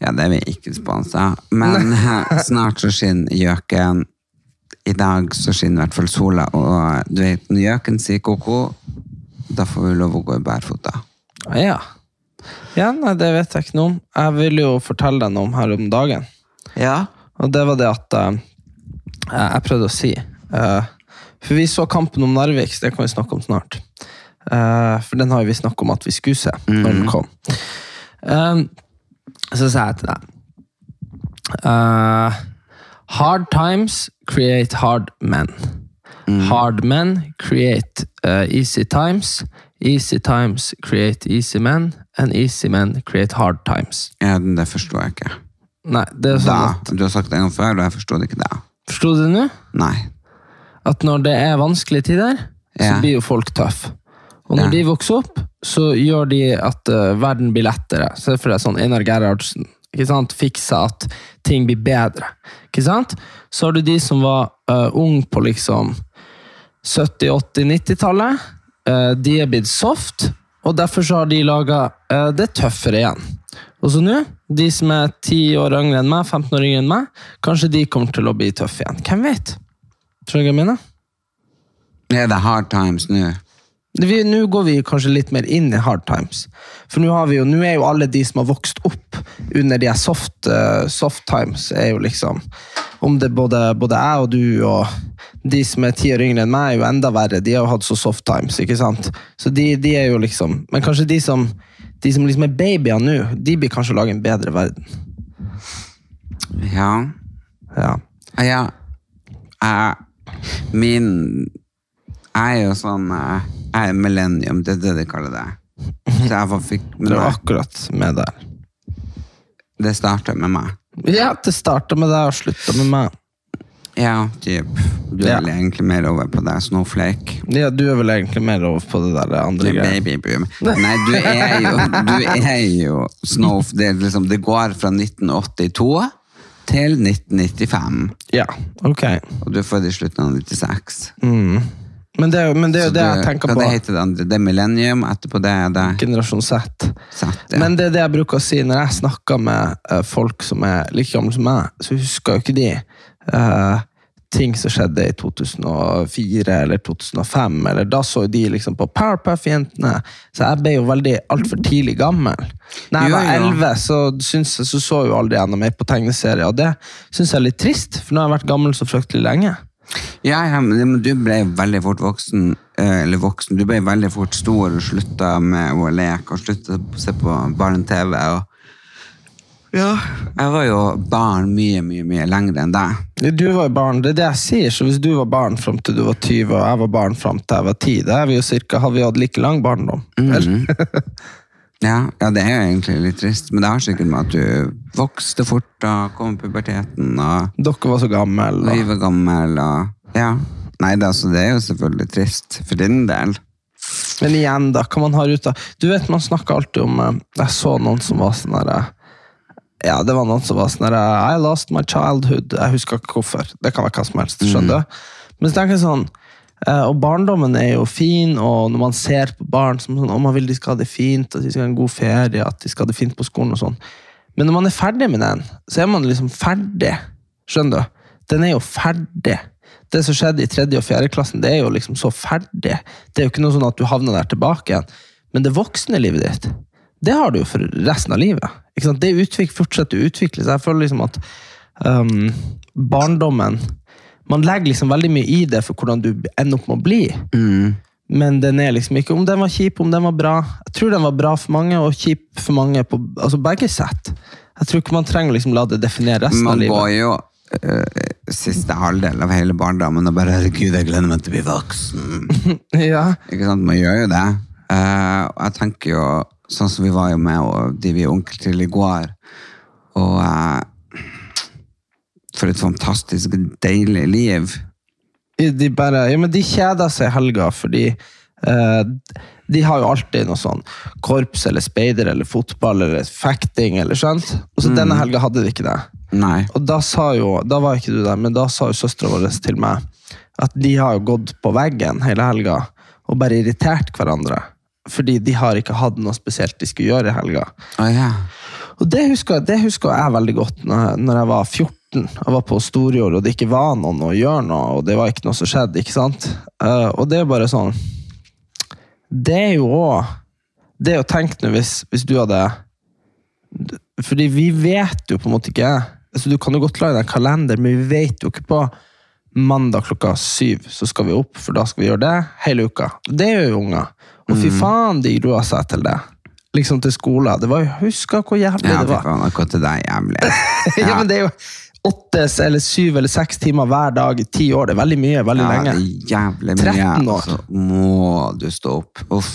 Ja, det er vi ikke sponsa. Men eh, snart så skinner gjøken. I dag så skinner i hvert fall sola, og du vet, når gjøken sier ko-ko, da får vi lov å gå i bærfota. Ja. ja, nei, det vet jeg ikke noe om. Jeg ville jo fortelle deg noe om her om dagen. Ja. Og det var det at uh, jeg prøvde å si. uh, for vi så kampen om Narvik, så det kan vi snakke om snart. Uh, for den har vi snakket om at vi skulle se når den kom. Eh, så sa jeg til deg uh, Hard times create hard men. Hard men create uh, easy times. Easy times create easy men. And easy men create hard times. ja det forstår jeg ikke. Nei, det er sånn Da, at du har sagt det en gang før, og jeg forstod ikke da. Forsto du det nå? Nei. At når det er vanskelige tider, så blir jo folk tøffe. Og når Ja. de vokser opp, så gjør de at uh, verden blir lettere. Se for deg sånn Einar Gerhardsen. Ikke sant? Fiksa at ting blir bedre. Ikke sant? Så har du de som var uh, ung på liksom 70-, 80-, 90-tallet. Uh, de er blitt soft, og derfor så har de laga det tøffere igjen. Og så nå, de som er 10 år yngre enn meg, 15 år yngre enn meg, kanskje de kommer til å bli tøffe igjen. Hvem vet? Tror du hva jeg mener? Er the hard times nå? Nå går vi kanskje litt mer inn i hard times. For nå er jo alle de som har vokst opp under de soft, eh, soft times, er jo liksom Om det både, både jeg og du og de som er ti år yngre enn meg, er jo enda verre. De har jo hatt så soft times, ikke sant? Så de, de er jo liksom Men kanskje de som, de som liksom er babyer nå, de blir kanskje å lage en bedre verden. Ja. Ja. Ja. Jeg, min Jeg er jo sånn eh, Jeg er millennium, det er det de kaller det. Så jeg var, fikk Du med er meg. akkurat med der. Det starta med meg. Ja, det starta med deg og slutta med meg. Ja, typ. Du er Ja. vel egentlig mer over på det, Snowflake. Ja, du er vel egentlig mer over på det der andre Du er greia. babyboom. Nei, du er jo, du er jo Snow... Det, er liksom, det går fra 1982 til 1995. Ja, ok. Og du er født i slutten av 96. Men det, men det er jo det jeg tenker hva på. det heter det andre? Det er millennium, etterpå det er det Generasjon Z. Z Ja. Men det er det jeg bruker å si når jeg snakker med eh, folk som er like gamle som meg, så husker jo ikke de uh, ting som skjedde i 2004 eller 2005. eller Da så de liksom på Powerpuff-jentene. Så jeg ble jo veldig altfor tidlig gammel. Når jeg var elleve, 11, så, så så jo aldri jeg noe mer på tegneserier. Og det syns jeg er litt trist, for nå har jeg vært gammel så fryktelig lenge. Ja, ja, men du ble veldig fort voksen, eh, eller voksen, du ble veldig fort stor og slutta med å leke og slutta å se på barne-TV. og Ja, jeg var jo barn mye, mye, mye lenger enn deg. Du var jo barn, det er det jeg sier, så hvis du var barn fram til du var 20, og jeg var barn fram til jeg var 10, da er vi jo cirka, har vi hatt like lang barndom. Eller? Ja, ja, det er jo egentlig litt trist, men det har sikkert med at du vokste fort og kom puberteten og Dere var så gamle. vi var gammel og Ja. Nei, det, altså, det er jo selvfølgelig trist for din del. Men igjen, da, hva man har ut av Du vet, man snakker alltid om eh, Jeg så noen som var sånn her eh, Ja, det var noen som var sånn eh, I lost my childhood. Jeg husker ikke hvorfor. Det kan være hva som helst. skjønner du? Men så tenker jeg sånn Og barndommen er jo fin, og når man ser på barn som sånn, man vil de skal ha det fint, at de skal ha en god ferie, at de skal ha det fint på skolen og sånn. Men når man er ferdig med den, så er man liksom ferdig. Skjønner du? Den er jo ferdig. Det som skjedde i tredje og fjerde klassen, det er jo liksom så ferdig. Det er jo ikke noe sånn at du havner der tilbake igjen. Men det voksne livet ditt, det har du jo for resten av livet. Det fortsetter å utvikle seg. Jeg føler liksom at um, barndommen Man legger liksom veldig mye i det for hvordan du ender opp med å bli. Men den er liksom ikke om den var kjip, om den var bra. Jeg tror den var bra for mange, og kjip for mange på altså begge sett. Jeg tror ikke man trenger å liksom la det definere resten av livet. Man går jo uh, siste halvdel av hele barndommen og bare 'herregud, jeg gleder meg til å bli voksen'. Ja. Ikke sant? Man gjør jo det. Uh, og jeg tenker jo, sånn som vi var jo med og de vi er onkel til i går, og eh, for et fantastisk deilig liv. De bare, ja, men de kjeder seg i helga, fordi eh, de har jo alltid noe sånn korps eller speider eller fotball eller fekting eller skjønt. Og så denne helga hadde de ikke det. Nei. Og da sa jo, da var ikke du der, men da sa jo søstera vår til meg at de har jo gått på veggen hele helga og bare irritert hverandre. Fordi de har ikke hatt noe spesielt de skulle gjøre i helga. Oh, yeah. Og det husker, det husker jeg veldig godt når, når jeg var 14. Jeg var på Storjord, og det ikke var noen å gjøre noe, og det var ikke noe som skjedde. ikke sant? Uh, og det er bare sånn Det er jo òg Det jo tenkt nå hvis, hvis du hadde Fordi vi vet jo på en måte ikke altså Du kan jo godt lage deg en kalender, men vi vet jo ikke på mandag klokka syv så skal vi opp, for da skal vi gjøre det hele uka. Det gjør jo unger. Og fy faen, de grua seg til det. Liksom til skolen. Det var jo, Husker hvor jævlig Ja, det var. faen, akkurat det der deg jævlig. ja, men det er jo åtte eller syv eller seks timer hver dag i ti år. Det er veldig mye, veldig Ja, det lenge. er jævlig mye. 13 år. Så må du stå opp. Uff.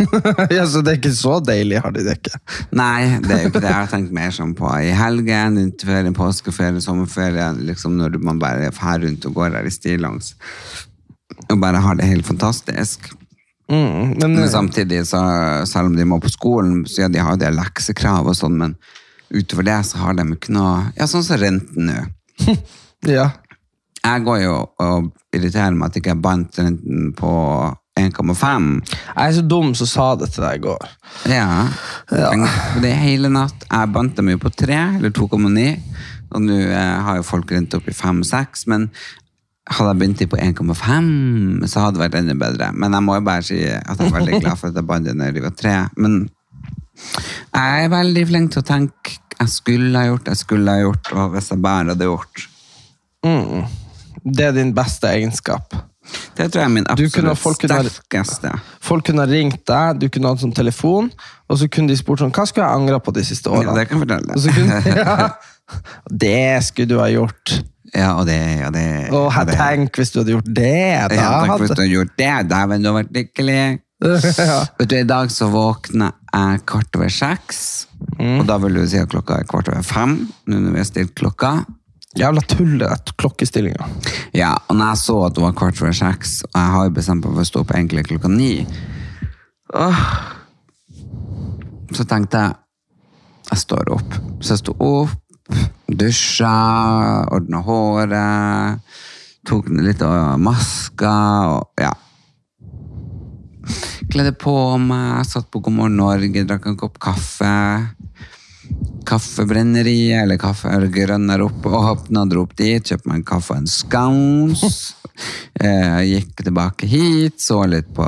ja, Så det er ikke så deilig, har de det ikke. Nei, det er jo ikke det jeg har tenkt mer sånn på. I helgen, vinterferie, påskeferie, sommerferie, liksom når man bare er rundt og går her i stillongs og bare har det helt fantastisk. Mm, men, Men samtidig, så, selv om de må på skolen, så ja, de har jo det leksekrav og sånn, men utover det så har de ikke noe Ja, sånn som renten nå. ja. Jeg går jo og irriterer meg at ikke jeg bandt renten på 1,5. Jeg er så dum som sa det til deg i går. Ja. ja. Det er hele natt. Jeg bandt dem jo på 3, eller 2,9. Og nå eh, har jo folk rent opp i 5-6, men hadde jeg begynt i på 1,5, så hadde det vært enda bedre. Men jeg må jo bare si at jeg er veldig glad for at jeg bandt når de var 3. Men jeg er veldig flink til å tenke jeg skulle ha gjort, jeg skulle ha gjort, og hvis jeg bare hadde gjort. Det er din beste egenskap. Det tror jeg er min kunne- absolutt folk kunne- sterkeste. Folk kunne ha ringt deg, du kunne hatt sånn telefon, og så kunne de spurt sånn Hva skulle jeg angra på de siste Ja, årene? det kan jeg fortelle. Kunne, ja. Det skulle du ha gjort. Ja, og det, og det. Og det. tenk hvis du hadde gjort det! Da Ja, takk hvis hadde... du hadde gjort det. Dæven, du har vært lykkelig. Vet du, I dag så våkner jeg kvart over seks. Mm. Og da vil du si at klokka er kvart over fem. Nå når vi har stilt klokka. Jævla tullet klokkestillinga. Ja, og når jeg så at det var kvart over seks, og jeg har jo bestemt meg for å stå opp egentlig klokka ni, åh, så tenkte jeg jeg står opp. Så jeg sto opp, dusja, ordna håret, tok litt av maska og ja. Kledde på meg, satt på God morgen Norge, drakk en kopp kaffe. Kaffebrenneriet, eller kaffe grønner opp, og dro opp dit, kjøpte meg en kaffe og en scones. Eh, gikk tilbake hit, så litt på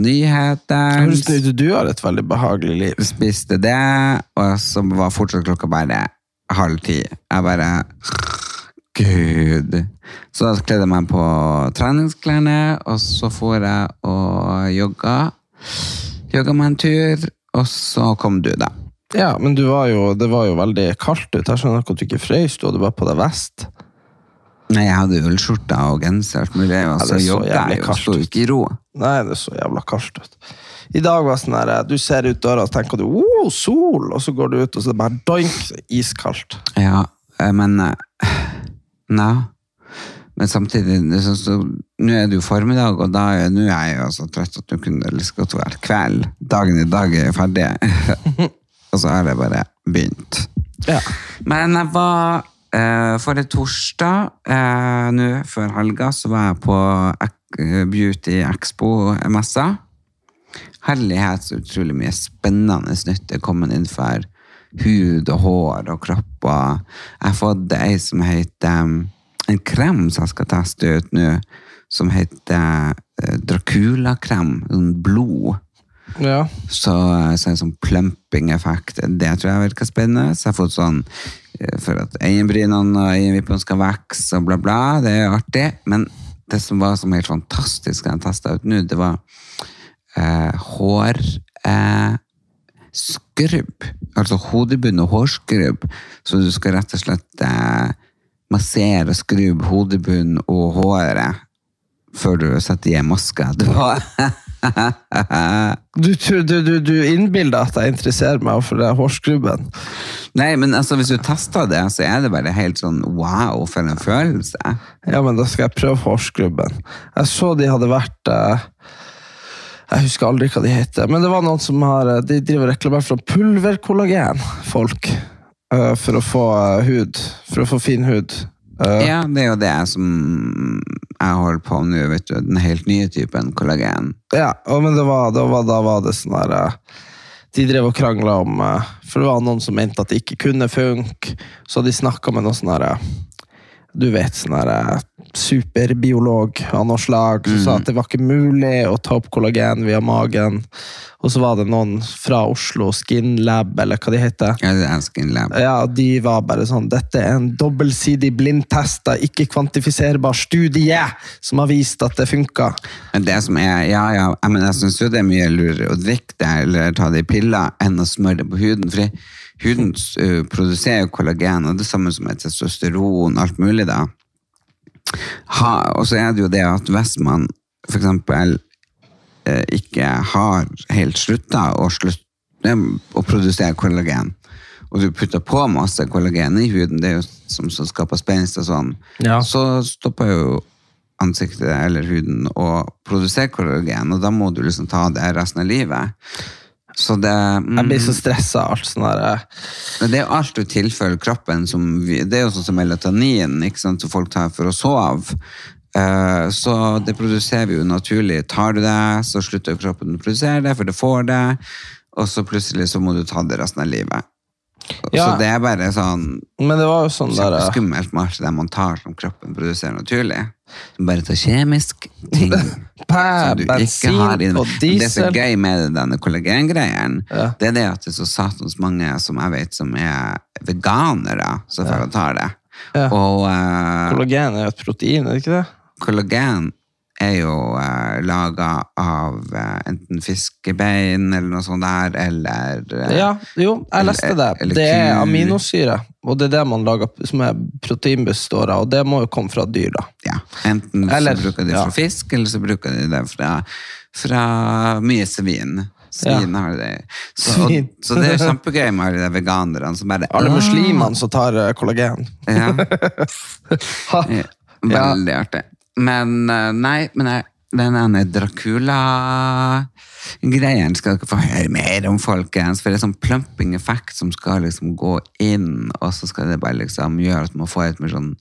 nyheter. Som du har et veldig behagelig liv? Spiste det, og så var fortsatt klokka bare halv ti. Jeg bare Gud. Så da kledde jeg meg på treningsklærne, og så for jeg og jogga. Jogga meg en tur, og så kom du, da. Ja, men du var jo, det var jo veldig kaldt ute. Jeg skjønner ikke at du ikke frøys. Du hadde bare på deg vest. Nei, jeg hadde ullskjorte og genser og alt mulig, og Ja, det så så jogga jeg jo, sto ikke i ro. Nei, det så jævla kaldt ut. I dag var sånn her, du ser ut døra og tenker du, oh, sol, og så går du ut og så er det bare doink, så det iskaldt. Ja, eh, men eh, Nei. Men samtidig, det sånn så, nå er det jo formiddag, og da er, nå er jeg jo så trøtt at du kunne like godt være kveld. Dagen i dag er ferdig. og så er det bare begynt. Ja. Men jeg var eh, Forrige torsdag, eh, nå før helga, så var jeg på Beauty Expo-messa. Herlighet, så utrolig mye spennende nytt er kommet innenfor hud og hår og kropp. Jeg har fått ei som heter En krem som jeg skal teste ut nå, som heter eh, Dracula-krem. Sånn blod. Ja. Så, så en sånn plumping-effekt, det tror jeg virker spennende. Så jeg har fått sånn eh, for at øyenbrynene og øyenvippene skal vokse og bla, bla. Det er jo artig. Men det som var som helt fantastisk jeg testa ut nå, det var eh, hår eh, skrubb. Altså hodebunn og hårskrubb. Så du skal rett og slett eh, massere og skrubbe hodebunn og håret før du setter i en maske. Det var Du, du, du, du innbilder at jeg interesserer meg for hårskrubben. Nei, men altså, hvis du tester det, så er det bare helt sånn wow, for en følelse. Ja, men da skal jeg prøve hårskrubben. Jeg så de hadde vært eh, Jeg husker aldri hva de heter, men det var noen som har eh, De driver reklamer for pulverkollagen, folk. eh, For å få eh, hud. For å få fin hud. Ja, det er jo det som jeg holder på med nå, vet du. Den helt nye typen kollagen. Ja, men det var, det var, da var det sånn der De drev og krangla om For det var noen som mente at det ikke kunne funke. Så de snakka med noen sånn der eh, Du vet, sånn der eh, superbiolog av noe slag som sa at det var ikke mulig å ta opp kollagen via magen. Og så var det noen fra Oslo Skin Lab, eller hva de heter. Ja, det er Skin Lab. Ja, de var bare sånn Dette er en dobbeltsidig blindtesta, ikke kvantifiserbar studie som har vist at det funka. Men det som er, ja, ja, men jeg synes jo det er mye lurere å drikke det eller ta det i piller enn å smøre det på huden. For huden uh, produserer kollagen, og det samme som et testosteron, alt mulig da. Ha, og så er det jo det at hvis man for eksempel eh, ikke har helt slutta å, slutt, uh, å produsere kollagen, og du putter på masse kollagen i huden, det er jo som som skaper spenst og sånn, Ja. så stopper jo ansiktet eller huden å produsere kollagen, og da må du liksom ta det resten av livet. Så det, mm, Jeg blir så stressa av alt sånn der. det er jo alt du tilfører kroppen som Det er jo sånn som melatonin, ikke sant, som folk tar for å sove. Uh, så det produserer vi jo naturlig. Tar du det, så slutter kroppen å produsere det, for det får det. Og så plutselig så må du ta det resten av livet. Ja. Så det er bare sånn Men det var jo sånn der skummelt med alt det man tar som kroppen produserer naturlig. Som bare tar kjemisk ting. Som du ikke har i deg. Det som er gøy med denne kollagengreien, Ja. det er det at det er så satans mange som jeg vet som er veganere, som ja. tar det. Ja. Og uh, Kollagen er jo et protein, er det ikke det? kollagen er jo uh, laga av uh, enten fiskebein eller noe sånt der, eller uh, Ja, jo, jeg leste det. eller Det er aminosyre, og det er det man lager som er proteinbestår av, og det må jo komme fra dyr, da. Ja, enten Eller- så bruker de ja. fra fisk, eller så bruker de det fra, fra mye svin. Svin har det. Så, Og, så det er kjempegøy med alle de veganerne som bare Alle muslimene som tar eh, kollagen. Ja, ja, veldig artig. Men eh, nei, men jeg, den ene Dracula-greien skal dere få høre mer om, folkens. For det er sånn plumping-effekt som skal liksom gå inn, og så skal det bare liksom gjøre at man får et mer sånn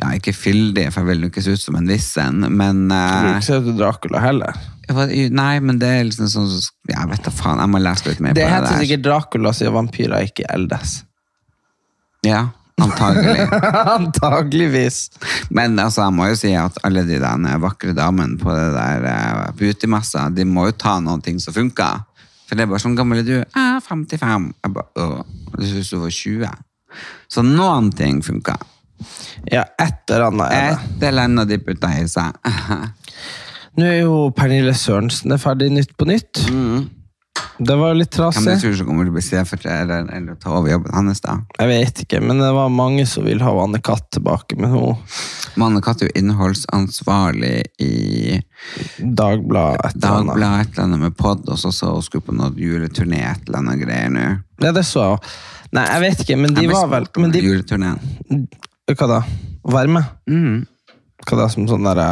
ja, ikke fyldig, for jeg vil jo ikke se ut som en vissen, men Du eh, vil ikke se ut som Dracula heller. Nei, men det er liksom sånn så- Jeg vet da faen, jeg må lese litt mer Det på det heter sikkert Dracula siden vampyrer ikke eldes. Ja, antagelig. Antageligvis. Men altså, jeg må jo si at alle de der vakre damene på det der uh, beautymassa, de må jo ta noen ting som funker. For det er bare sånn, gammel er du? Jeg er 55. Jeg bare, åh, du syns du var 20. Så noen ting funker. Ja, et eller annet er det. Et eller annet de putta i seg. Nå er jo Pernille Sørensen er ferdig Nytt på Nytt. Det var litt Hvem trasig. du tror som kommer til å bli stedfortreder eller ta over jobben hans da? Jeg vet ikke, men det var mange som vil ha Anne Katt tilbake. Men hun Anne Katt er jo innholdsansvarlig i Dagbladet eller. Dagbladet, et eller annet med podd, og så sa hun skulle på noe juleturné, et eller annet greier nå. Ja, det så jeg. Nei, jeg vet ikke, men de var vel men de, Juleturneen. Hva da? Å være med? Mm. Hva da, som sånn derre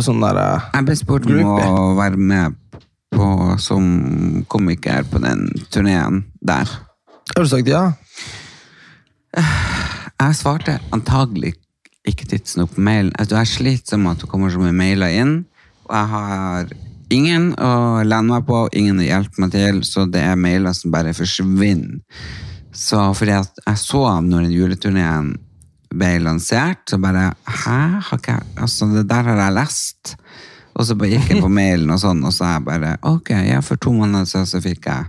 Sånn derre Jeg ble spurt om å være med på, som komiker på den turneen der. Har du sagt ja? Jeg svarte antagelig ikke tidsnok på mailen. Altså, jeg sliter med at det kommer så mye mailer inn, og jeg har ingen å lene meg på, ingen å hjelpe meg til, så det er mailer som bare forsvinner. Så fordi jeg så når den juleturneen ble lansert, så bare Hæ? Har ikke jeg Altså, det der har jeg lest. Og så bare gikk jeg på mailen og sånn, og så er jeg bare ok, ja, for to måneder siden så fikk jeg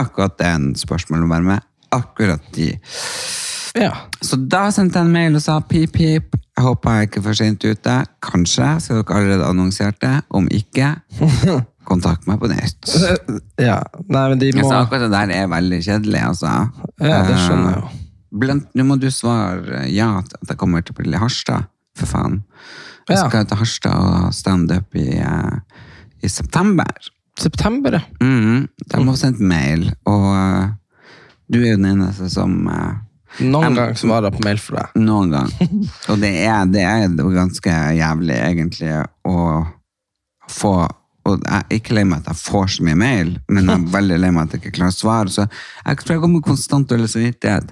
akkurat den spørsmålet om å være med. Akkurat de. Ja. Så da sendte jeg en mail og sa pip, pip. Jeg håper jeg ikke er for sent ute. Kanskje, så dere allerede annonsert det. Om ikke, kontakt meg på nytt. ja. Nei, men de må Altså, akkurat det der er veldig kjedelig, altså. Ja, det skjønner jeg jo. Eh, Blant, nå må du svare ja til at jeg kommer til å bli Harstad, for faen. Jeg Ja. skal til Harstad og standup i, eh, i september. September, ja. Mm, de har sendt mail, og uh, du er jo den eneste som uh, Noen Jeg- gang svarer på mail for deg. Noen gang. Og det er, det er ganske jævlig, egentlig, å få Og jeg er ikke lei meg at jeg får så mye mail, men jeg er veldig lei meg at jeg ikke klarer å svare. Så jeg tror jeg med konstant dårlig samvittighet.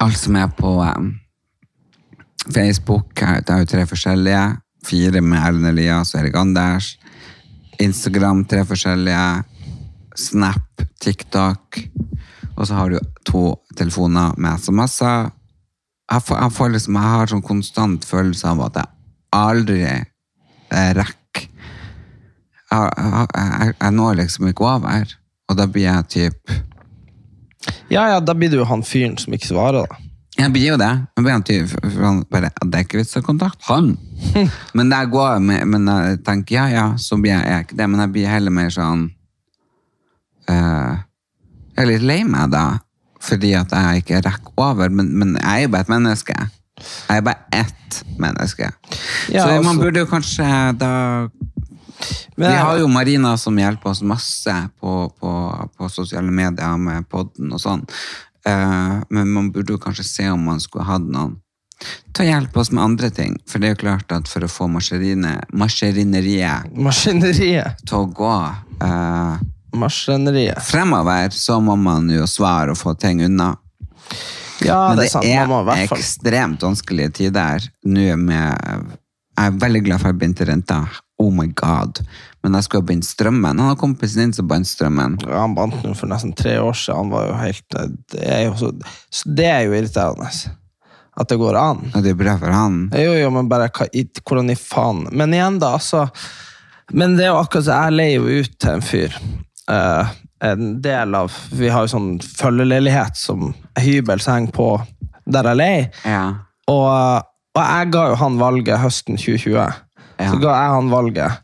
Alt som er på eh, Facebook, det er jo tre forskjellige. Fire med Erlend Elias og Erik Anders. Instagram tre forskjellige. Snap, TikTok. Og så har du to telefoner med SMS-er. Jeg, jeg, får liksom, jeg har sånn konstant følelse av at jeg aldri eh, rekker jeg, jeg, jeg når liksom ikke over. Og da blir jeg typ Ja, ja, da blir du jo han fyren som ikke svarer, da. Jeg blir jo det. Jeg blir for bare, det er ikke vits å kontakte han. men det går med, men jeg tenker ja, ja, så blir jeg, jeg ikke det. Men jeg blir heller mer sånn uh, Jeg er litt lei meg da, fordi at jeg ikke rekker over. Men, men jeg er jo bare et menneske. Jeg er bare ett menneske. Ja, så man altså- burde jo kanskje da Men Vi har jo Marina som hjelper oss masse på, på, på sosiale medier med podden og sånn. Eh, men man burde jo kanskje se om man skulle hatt noen til å hjelpe oss med andre ting. For det er jo klart at for å få maskineriet maskineriet til å gå eh, fremover, så må man jo svare og få ting unna. Ja, Men det det er fall ekstremt vanskelige tider nå med Jeg er veldig glad for at jeg begynte renta. Oh my god. Men jeg skulle ha bindt strømmen. Han har kompisen din som bandt strømmen. Ja, Han bandt den for nesten tre år siden. Han var jo helt Det er jo, så, det er jo irriterende. At det går an. Ja, det er bra for han. Jo, jo, men bare hvordan i faen Men igjen, da, altså Men det er jo akkurat så jeg leier jo ut til en fyr. Uh, en del av Vi har jo sånn følgeleilighet som hybel som henger på der jeg leier. Ja. Og, og jeg ga jo han valget høsten 2020. Så ga jeg han valget.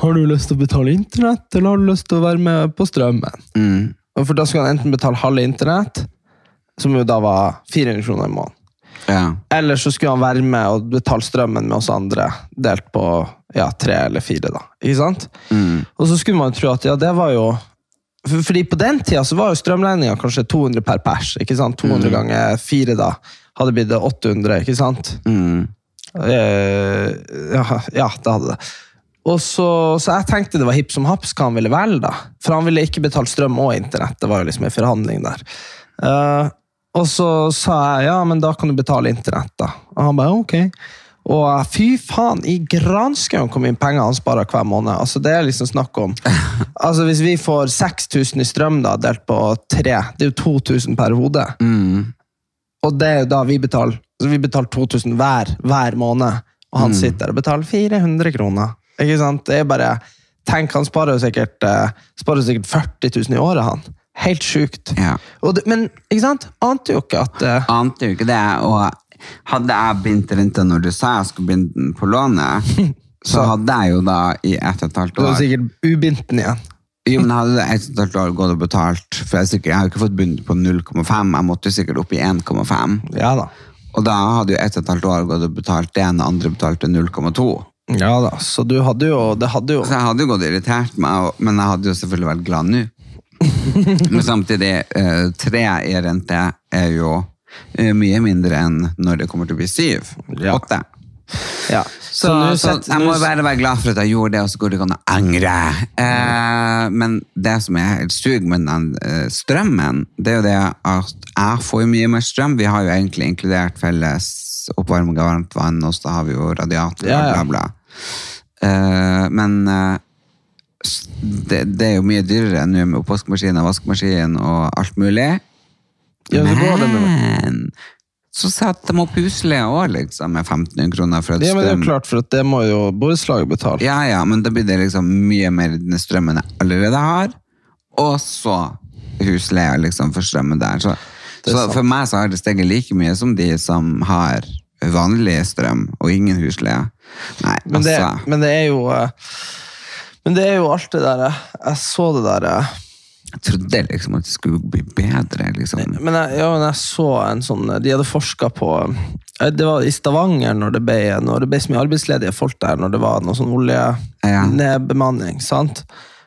Har du lyst til å betale internett, eller har du lyst til å være med på strømmen? Mm. For da skulle han enten betale halve internett, som jo da var 400 kroner i måneden. ja. Eller så skulle han være med og betale strømmen med oss andre, delt på ja, tre eller fire. da. Ikke sant? Og så skulle man tro at ja, det var jo for, Fordi på den tida så var jo strømregninga kanskje 200 per pers. ikke sant? 200 ganger fire da, hadde blitt 800, ikke sant? Mm. Eh, ja, ja, det hadde det. Og så, så jeg tenkte det var hipp som haps hva han ville velge, da. For han ville ikke betale strøm og internett. Det var jo liksom en forhandling der. Uh, og så sa jeg ja, men da kan du betale internett, da. Og han bare ok. Og fy faen, i granskauen hvor mye penger han sparer hver måned. Altså Det er liksom snakk om Altså Hvis vi får 6000 i strøm, da, delt på tre, det er jo 2000 per hode. Og det er jo da vi betaler så vi betaler 2000 hver, hver måned, og han sitter og betaler 400 kroner. Ikke sant? Det er bare, Tenk, han sparer sikkert, eh, sparer sikkert 40 000 i året, han. Helt sjukt. Ja. Det, men ikke sant? ante jo ikke at uh... Ante jo ikke det. Og hadde jeg bindt renta når du sa jeg skulle binde den på lånet, så hadde jeg jo da i ett og et halvt du var sikkert ubindt den igjen. Jo, men hadde det ett og et halvt år gått og betalt For jeg, er sikkert, jeg har jo ikke fått bundet på 0,5, jeg måtte jo sikkert opp i 1,5. Ja da. Og da hadde jo ett og et halvt år gått og betalt det, ene, andre betalte 0,2. Ja da, Så du hadde jo Det hadde jo Så jeg hadde jo gått irritert meg, men jeg hadde jo selvfølgelig vært glad nå. Men samtidig, eh, tre i rente er jo eh, mye mindre enn når det kommer til å bli syv. Ja. Åtte. ja. Så, så, så sett- jeg må bare være glad for at jeg gjorde det, og så går det ikke an å angre. Eh, men det som er helt sug med den eh, strømmen, det er jo det at jeg får jo mye mer strøm. Vi har jo egentlig inkludert felles oppvarming av varmt vann, og så har vi jo radiator Ja, ja. bla, bla. Eh, men eh, det, det er jo mye dyrere nå med oppvaskmaskin og vaskemaskin og alt mulig. Ja, Men så setter de opp husleie òg, liksom, med 1500 kroner for at Ja, men det er jo klart, for at det må jo borettslaget betale. Ja, ja, men da blir det liksom mye mer den strømmen jeg allerede har, og så husleia liksom for strømmen der. Så, så for meg så har det steget like mye som de som har vanlig strøm og ingen husleie. Nei, Men det, altså. men det er jo eh, Men det er jo alt det der eh, Jeg så det der eh, Jeg trodde liksom at det skulle bli bedre, liksom. Men jeg, ja, men jeg så en sånn De hadde forska på eh, Det var i Stavanger når det ble, når det ble så mye arbeidsledige folk der, når det var noe sånn Ja. oljenedbemanning, sant?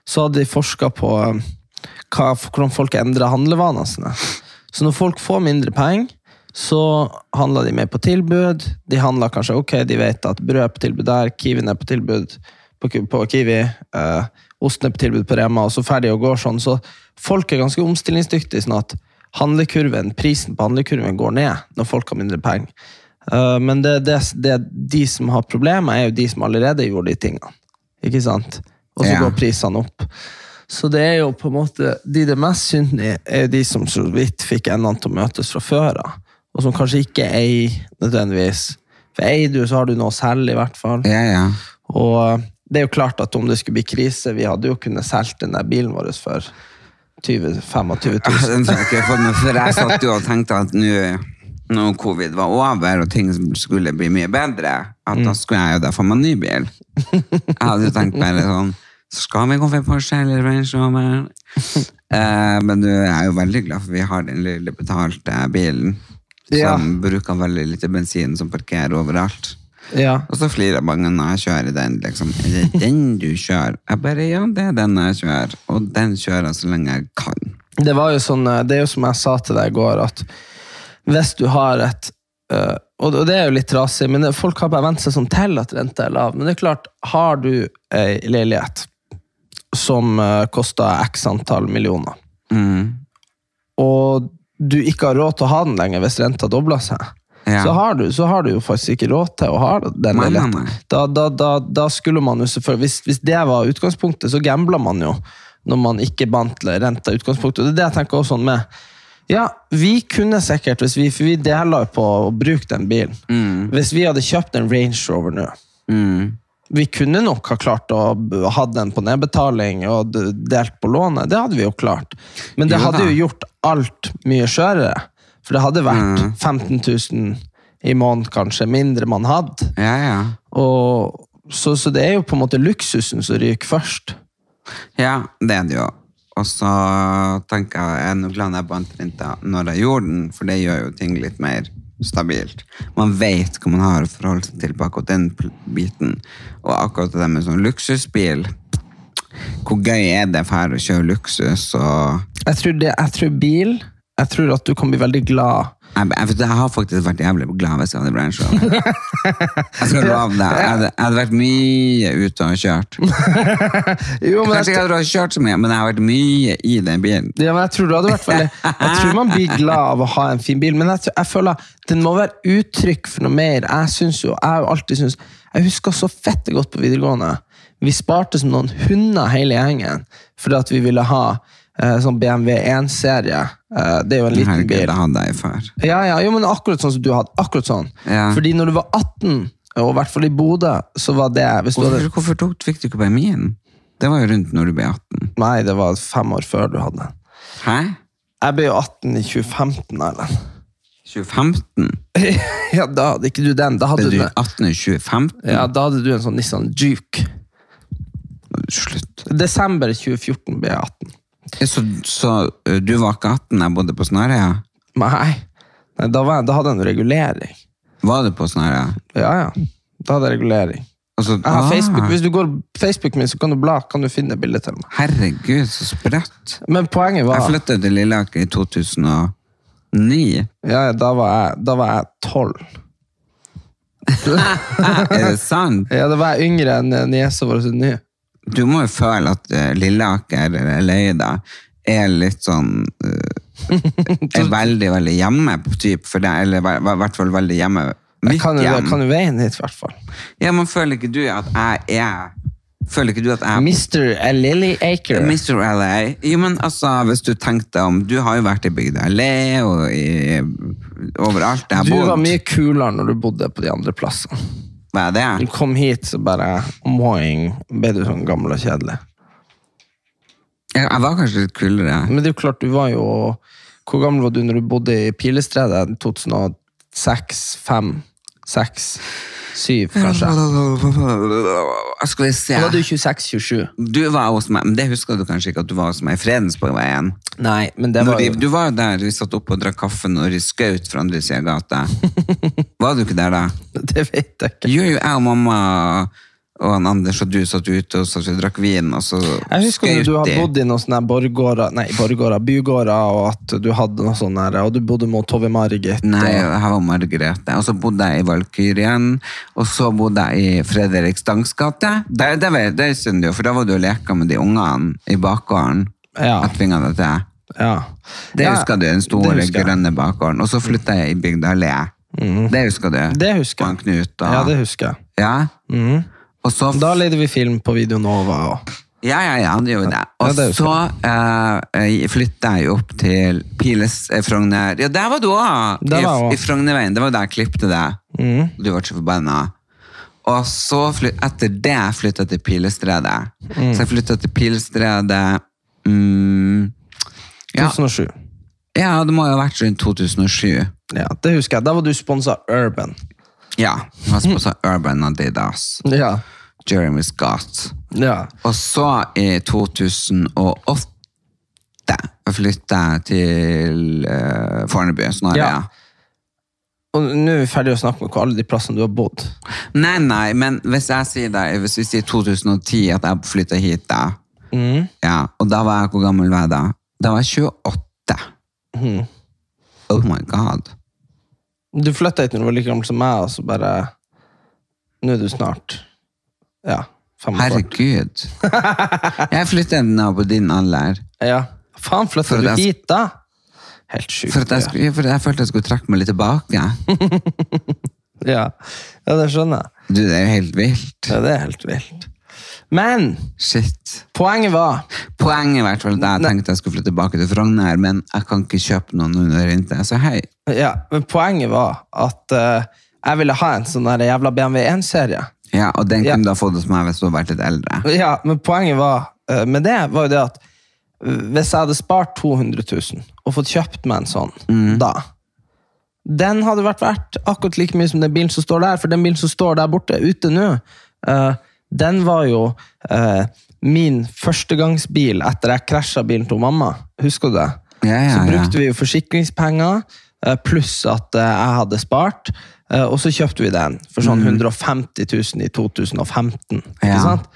så hadde de forska på eh, hva, hvordan folk endra handlevanene sine. Så når folk får mindre penger, så handler de mer på tilbud. De handler kanskje ok, de vet at brød er på tilbud der, Kiwi er på tilbud på, på Kiwi, eh, osten er på tilbud på Rema, og så ferdig og går sånn. Så folk er ganske omstillingsdyktige, sånn at handlekurven, prisen på handlekurven går ned når folk har mindre penger. Eh, men det, det, det, de som har problemer, er jo de som allerede gjorde de tingene. Ikke sant? Og så Ja. går prisene opp. Så det er jo på en måte De det mest synd i, er jo de som så vidt fikk endene til å møtes fra før av. Og som kanskje ikke eier nødvendigvis. For eier du, så har du noe å selge, i hvert fall. Ja, ja. Og det er jo klart at om det skulle bli krise Vi hadde jo kunnet solgt den der bilen vår for 20 25 000. Den ikke fått med, for jeg satt jo og tenkte at nå når covid var over og ting skulle bli mye bedre, at da skulle jeg jo da få meg ny bil. Jeg hadde jo tenkt bare sånn Skal vi gå for Porsche eller Range Rover? Eh, men du jeg er jo veldig glad for vi har den lille betalte bilen. Som Ja. bruker veldig lite bensin, som parkerer overalt. Ja. Og så flirer mange når jeg kjører den. liksom, Er det den du kjører? Jeg bare, ja, det er den jeg kjører. Og den kjører jeg så lenge jeg kan. Det var jo sånn, eh, det er jo som jeg sa til deg i går, at hvis du har et øh, og det- er jo litt trasig, men folk har bare vent seg sånn til at renta er lav. Men det er klart, har du ei leilighet som uh, koster x antall millioner, Mm. og du ikke har råd til å ha den lenger hvis renta dobler seg, Ja. så, har du, så har du jo faktisk ikke råd til å ha den leiligheten. Da, da, da, da skulle man jo selvfølgelig, hvis, hvis det var utgangspunktet, så gambler man jo når man ikke bandt renta utgangspunktet. Og det er det jeg tenker også sånn med ja, vi kunne sikkert, vi, for vi deler på å bruke den bilen. Hvis vi hadde kjøpt en Range Rover nå, Mm. vi kunne nok ha klart å ha den på nedbetaling og delt på lånet. Det hadde vi jo klart. Men det Jo hadde jo gjort alt mye skjørere. For det hadde vært 15 000 i måneden, kanskje, mindre man hadde. Ja, ja. Og, så, så det er jo på en måte luksusen som ryker først. Ja, det er det jo. Og så tenker jeg, jeg er nå glad jeg bandt renta når jeg gjorde den, for det gjør jo ting litt mer stabilt. Man vet hva man har å forholde seg til på akkurat den biten. Og akkurat det med sånn luksusbil, hvor gøy er det for å kjøre luksus? Og Jeg tror, det, jeg tror bil Jeg tror at du kan bli veldig glad. jeg, jeg, jeg har faktisk vært jævlig glad hvis jeg hadde Rover. Jeg skal love deg. Jeg hadde, jeg hadde vært mye ute og kjørt. Jo, men Kanskje jeg, hadde kjørt så mye, men jeg har vært mye i den bilen. ja, men jeg tror du hadde vært veldig Jeg tror man blir glad av å ha en fin bil, men jeg, jeg føler den må være uttrykk for noe mer. Jeg synes jo, jeg har alltid synes Jeg husker så fette godt på videregående. Vi sparte som noen hunder hele gjengen fordi at vi ville ha sånn BMW 1-serie. Eh, det er jo en liten Herregud, bil. det hadde jeg før. Ja, ja, jo, men akkurat sånn som du hadde. Akkurat sånn. Ja. Fordi når du var 18, og i hvert fall i Bodø, så var det Hvorfor, hadde, hvorfor tok, fikk du ikke bare min? Det var jo rundt når du ble 18. Nei, det var fem år før du hadde den. Hæ? Jeg ble jo 18 i 2015, Erlend. 2015? Ja, da hadde ikke du den. Da hadde Ble du, du 18 i 2015? Ja, da hadde du en sånn Nissan Juke. Slutt. Desember 2014 ble jeg 18. Så, så du var ikke 18 da jeg bodde på Snarøya? Nei, Nei da, var jeg, da hadde jeg en regulering. Var du på Snarøya? Ja, ja. Da hadde jeg regulering. Altså, Jeg har ah, Facebook. Hvis du går på Facebook min, så kan du bla, kan du finne bildet til meg. Herregud, så sprøtt. Men poenget var... Jeg flyttet til Lilleaker i 2009. ja, da var jeg, da var jeg 12. Er det sant? Ja, da var jeg yngre enn niesa vår nye. Du må jo føle at uh, Lilleaker eller Løyda er litt sånn ø, Er veldig, veldig hjemme, på typ, for deg, eller i hvert fall veldig hjemme. Mitt kan hjem. kan du veien hit, i hvert fall. Ja, men føler ikke du at jeg er Føler ikke du at jeg Mr. Lilly Aker. Mr. LA? Jo, men altså, hvis du tenkte om Du har jo vært i bygda LA og i overalt jeg Du var mye kulere når du bodde på de andre plassene. Hva er Du kom hit, så bare moing, ble du sånn gammel og kjedelig. Jeg, jeg var kanskje litt kulere. Men det er jo klart, du var jo Hvor gammel var du når du bodde i Pilestredet? 2006, 5, 6, 7, kanskje? Skal vi se. Da var du 26-27. Du var hos meg, men det husker du kanskje ikke at du var hos meg i Fredensborgveien. Nei, men det var jo du var jo der, vi satt oppe og drakk kaffe når de skjøt fra andre siden av gata. Var du ikke der da? Det vet jeg ikke. Jo, jo, jeg og mamma og han Anders og du satt ute og satt og drakk vin, og så Jeg husker du har bodd i noen sånne borggårder, nei, borggårder, bygårder, og at du hadde noe sånn her, og du bodde mot Tove Margit. Nei, jeg var Margrethe. Og så bodde jeg i Valkyrien, og så bodde jeg i Fredrik Stangs gate. Det, det, der skjønner du, for da var du og leka med de ungene i bakgården. Ja. Jeg tvinga deg til. ja. Det husker du, den store det grønne bakgården. Og så flytta jeg i Bygda allé. Det husker du? Det husker jeg. Ja, det husker jeg. Ja? Og så Da leide vi film på Video Nova. Og, Ja, ja, ja, det gjorde det. Ja, Og det så uh, flytta jeg opp til Piles eh, Frogner. Ja, der var du òg! I. I Frognerveien. Det var der jeg klippte det. Mm. Du ble så forbanna. Og så fly, etter det flytta jeg til Pilestredet. Mm. Så jeg flytta til Pilestredet mm, ja, 2007. ja, det må jo ha vært rundt 2007. Ja, det husker jeg. Da var du sponsa Urban. Ja. Var på sånn Urban Adidas. Ja. Jeremy Scott. ja. Og så i 2008 flytta jeg til uh, Fornebu. Snarere. Ja. Og nå er vi ferdig å snakke med hvor alle de plassene du har bodd. Nei, nei, men hvis jeg sier det, hvis vi sier 2010 at jeg flytta hit da, Mm. ja, og da var jeg, hvor gammel var jeg da? Da var jeg 28. Mm. Oh my god. Du flytta hit når du var like gammel som meg, og så bare Nå er du snart Ja, 45. Herregud. Jeg flytta nå på din alder. Ja. Faen, flytta du hit, da? Helt sjukt. For, jeg, skulle, for jeg følte jeg skulle trekke meg litt tilbake. Ja. ja, det skjønner jeg. Du, det er jo helt vilt. Ja, det er helt vilt. Men Shit. poenget var Poenget i hvert fall, jeg tenkte jeg skulle flytte tilbake til Frogner, men jeg kan ikke kjøpe noen under vinter. Så hei. Ja, men poenget var at uh, jeg ville ha en sånn der jævla BMW 1-serie. Ja, og den Ja. kunne du ha fått hos meg hvis du hadde vært litt eldre. Ja, men poenget var uh, med det var jo det at eh, hvis jeg hadde spart 200 000 og fått kjøpt meg en sånn da, den hadde vært verdt akkurat like mye som den bilen som står der, for den bilen som står der borte ute nå, eh, den var jo eh, min førstegangsbil etter jeg krasja bilen til mamma. Husker du det? Ja, ja, så ja. brukte vi jo forsikringspenger, eh, pluss at eh, jeg hadde spart, eh, og så kjøpte vi den for sånn 150 000 i 2015. Ikke sant?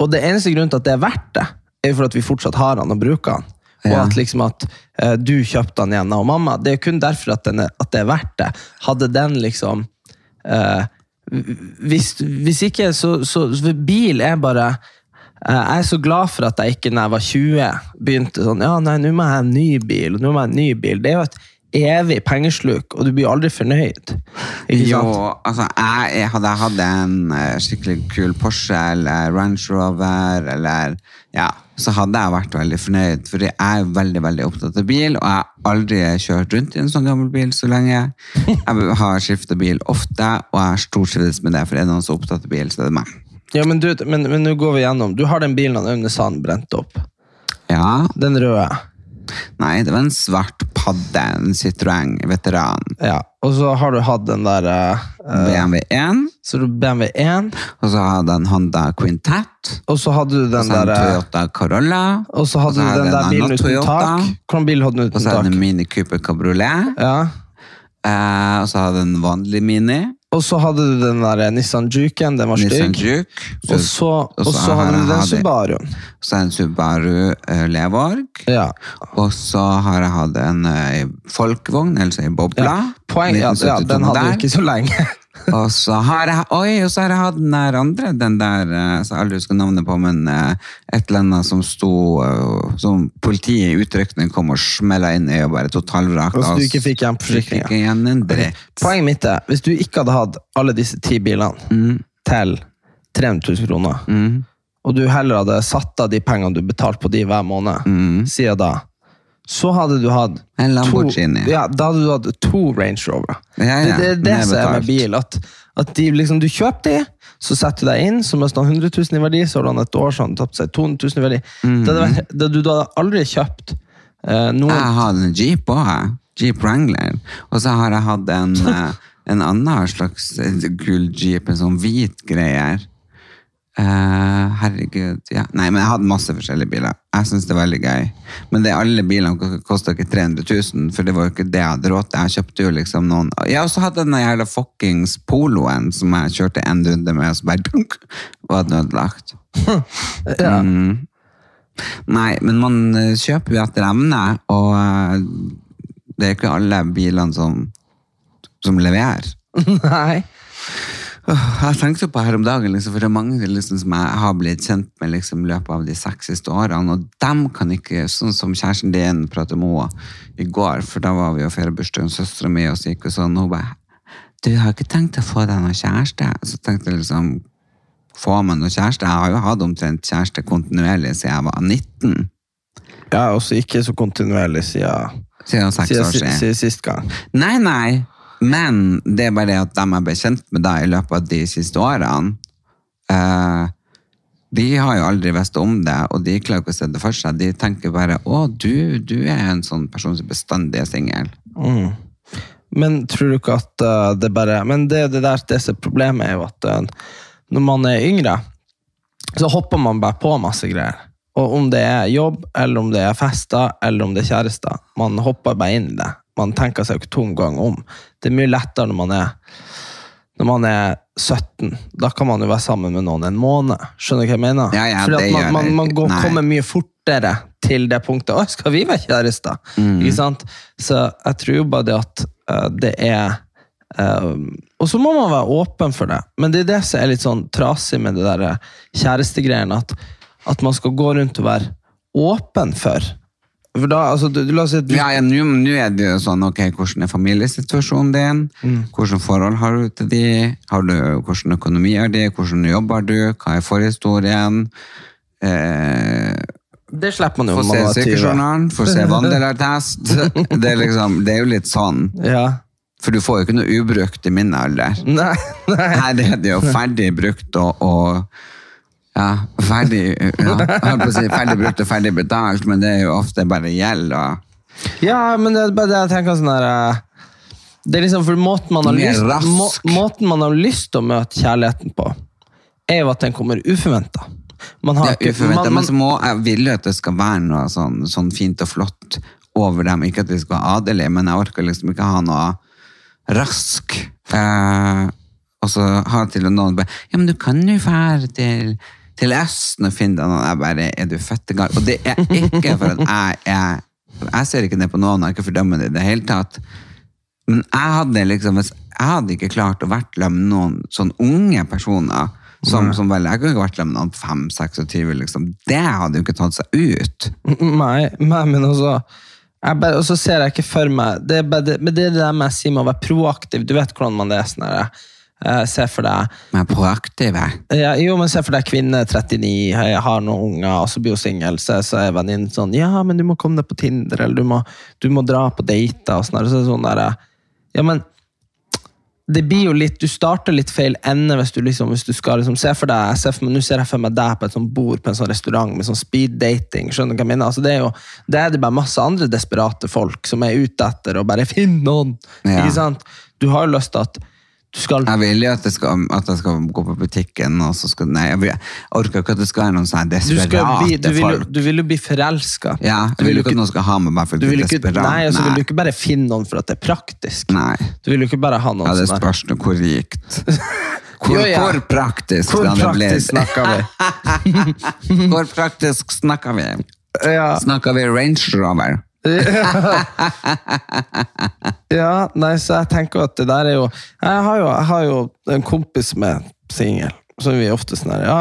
Og det eneste grunnen til at det er verdt det, er for at vi fortsatt har den og bruker den. Og at liksom at du kjøpte den igjen av mamma. Det er kun derfor at, den er, at det er verdt det. Hadde den liksom eh, hvis, hvis ikke, så, så Bil er bare eh, Jeg er så glad for at jeg ikke når jeg var 20 begynte sånn Ja, nei, nå må jeg ha en ny bil. og nå må jeg ha en ny bil. Det er jo et evig pengesluk, og du blir aldri fornøyd. Jo, altså, jeg, jeg hadde jeg hatt en eh, skikkelig kul Porsche eller Range Rover, eller ja, så hadde jeg vært veldig fornøyd, for jeg er veldig, veldig opptatt av bil, og jeg har aldri kjørt rundt i en sånn gammel bil så lenge. Jeg har skiftet bil ofte, og jeg har stortrivdes med det, for er det noen som er opptatt av bil, så er det meg. Ja, men du, men, men nå går vi gjennom. Du har den bilen han Aune Sand brente opp. Ja, Den røde. nei, det var en svart padde, en Citroën veteran, Ja. Og så har du hatt den der eh, BMW 1, så du BMW 1, og så hadde jeg en Honda Quintet, og så hadde du den der eh, Toyota Corolla, Og så hadde du den der bilen uten Toyota. tak. Hvordan bil hadde den og så hadde jeg en Mini Cooper Cabriolet, Ja. eh, og så hadde jeg en vanlig Mini, Og så hadde du den der eh, Nissan Juken, den var stygg. Og så, og så hadde du den Subaruen. Og så en Subaru uh, Levorg, Ja. og så har jeg hatt en folkvogn folkevogn, altså en bobla, Ja. Poeng, ja, ja, den hadde du ikke så lenge. Og så har jeg, oi, og så har jeg hatt den der andre, den der, eh, som jeg aldri husker navnet på, men eh, et eller annet som sto, eh, som politiet i utrykning kom og smella inn i og bare totalvrak. Og så du ikke fikk igjen forsikringa. Dritt. Poenget mitt er, hvis du ikke hadde hatt alle disse ti bilene til 300 000 kroner, og du heller hadde satt av de pengene du betalte på de hver måned, siden da, så hadde du hatt En Lamborghini. To, ja, da hadde du hatt to Range Rover. Ja, ja, Det, det er det som er med bil. At, at de, liksom, du kjøper de, så setter du deg inn, så mister han 100 000 i verdi, så har han et år så har han tapt seg 200 000 i verdi. Mm. Det hadde det, du hadde aldri kjøpt eh, noen Jeg har en Jeep òg, jeg. Jeep Wrangler. Og så har jeg hatt en, eh, en annen slags eh, Jeep, en sånn hvit greier. Eh, herregud, ja. Nei, men jeg hadde masse forskjellige biler. Jeg synes det er veldig gøy. Men det, alle bilene kosta ikke 300 000, for det var jo ikke det jeg hadde råd til. Jeg kjøpte jo liksom noen Jeg har også hatt den jævla fuckings poloen som jeg kjørte en runde med, og så bare dunk, var den ødelagt. ja. Mm. Nei, men man eh, kjøper jo etter evne, og eh, det er ikke alle bilene som, som leverer. Nei. Jeg tenkte på her om dagen, liksom, for det er mange liksom, som jeg har blitt kjent med liksom, i løpet av de seks siste årene, og dem kan ikke, sånn som kjæresten din pratet med henne i går, for da var vi og feire bursdagen søstera mi, og så gikk hun sånn, og hun bare Du har ikke tenkt å få deg noen kjæreste? Så tenkte jeg liksom Få meg noen kjæreste? Jeg har jo hatt omtrent kjæreste kontinuerlig siden jeg var 19. Ja, også ikke så kontinuerlig siden, Siden seks år siden. siden sist gang. Nei, nei. Men det er bare det at dem jeg ble kjent med deg i løpet av de siste årene, eh, de har jo aldri visst om det, og de klarer ikke å se det for seg. De tenker bare 'Å, du, du er en sånn person som bestandig er singel'. Men tror du ikke at uh, det bare Men det, det der det som er problemet, er jo at uh, når man er yngre, så hopper man bare på masse greier. Og om det er jobb, eller om det er fester, eller om det er kjærester, man hopper bare inn i det. Man tenker seg jo ikke to ganger om. Det er mye lettere når man er når man er 17, da kan man jo være sammen med noen en måned. Skjønner du hva jeg mener? Ja, ja, Fordi man, man, man går, kommer mye fortere til det punktet. Å, skal vi være kjærester? Mm. Ikke sant? Så jeg tror jo bare det at uh, det er uh, Og så må man være åpen for det. Men det er det som er litt sånn trasig med det der eh, kjærestegreiene, at, at man skal gå rundt og være åpen for. For da, altså, du, la oss si at du, Ja, ja, Nå er det jo sånn, ok, hvordan er familiesituasjonen din? Hvordan forhold har du til de? Har du, hvordan økonomi er de? Hvordan jobber du? Hva er forhistorien? Eh, Det slipper man jo Få se man var 20. sykejournalen, få se vandelattest. Det, er liksom, det er jo litt sånn. Ja. For du får jo ikke noe ubrukt i min alder. Nei, nei. Her er det jo ferdig brukt og, og ja, ferdig, ja, si ferdig brukt og ferdig betalt, men det er jo ofte bare gjeld. Og, Ja, men det er bare det jeg tenker sånn der eh, Det er liksom for måten man har, lyst, må, måten man har lyst til å møte kjærligheten på, er jo at den kommer uforventa. Man har det er man- men så må jeg vil jo at det skal være noe sånn, sånn fint og flott over dem. Ikke at de skal være adelige, men jeg orker liksom ikke ha noe rask. Eh, og så har til noen bare Ja, men du kan jo fære til, til Østen og finne deg noen. Jeg bare Er du fettegal? Og det er ikke for at jeg er Jeg ser ikke ned på noen, jeg er ikke fordømmende i det hele tatt. Men jeg hadde liksom hvis Jeg hadde ikke klart å vært sammen med noen sånn unge personer. Som, som vel, jeg kunne ikke vært sammen med noen 5-26, liksom. Det hadde jo ikke tatt seg ut. Nei, nei, men altså bare, Og så ser jeg ikke for meg Det bare det, men det, er det der med å si med å være proaktiv. Du vet hvordan man er sånn her. Eh, Se for deg Men proaktive. ja, Jo, men se for deg kvinne 39, jeg har noen unger, og så blir hun singel. Så, så er venninnen sånn Ja, men du må komme deg på Tinder, eller du må, du må dra på dater. Og sånn. Så sånn der, Ja, men det blir jo litt, Du starter litt feil ende hvis du liksom, hvis du skal liksom, se for deg, se for Nå ser jeg for meg deg på et sånt bord på en sånn restaurant med sånn speed dating. skjønner du hva jeg mener? Altså, det er jo det er det bare masse andre desperate folk som er ute etter å bare finne noen. Ja. ikke sant? Du har jo lyst til at skal Jeg vil jo at, jeg, skal, at jeg skal gå på butikken, og så skal Nei, jeg, vil, jeg orker ikke at det skal være noen sånne du, skal desperate bli, du, vil, folk. du vil jo bli forelska. Ja, jeg vil jo ikke at noen skal ha med meg for du at vil er ikke, desperate. nei, og så vil du ikke bare finne noen for at det er praktisk. Nei. Du vil jo ikke bare ha noen Ja, det sånn spørs nå hvor rikt. Hvor, Jo, ja. hvor praktisk Hvor praktisk snakker vi? Hvor praktisk snakker vi? Ja, Snakker vi Range Rover? ja, nei, så jeg tenker at det der er jo Jeg har jo, jeg har jo en kompis med singel, som er vi ofte sånn her Ja,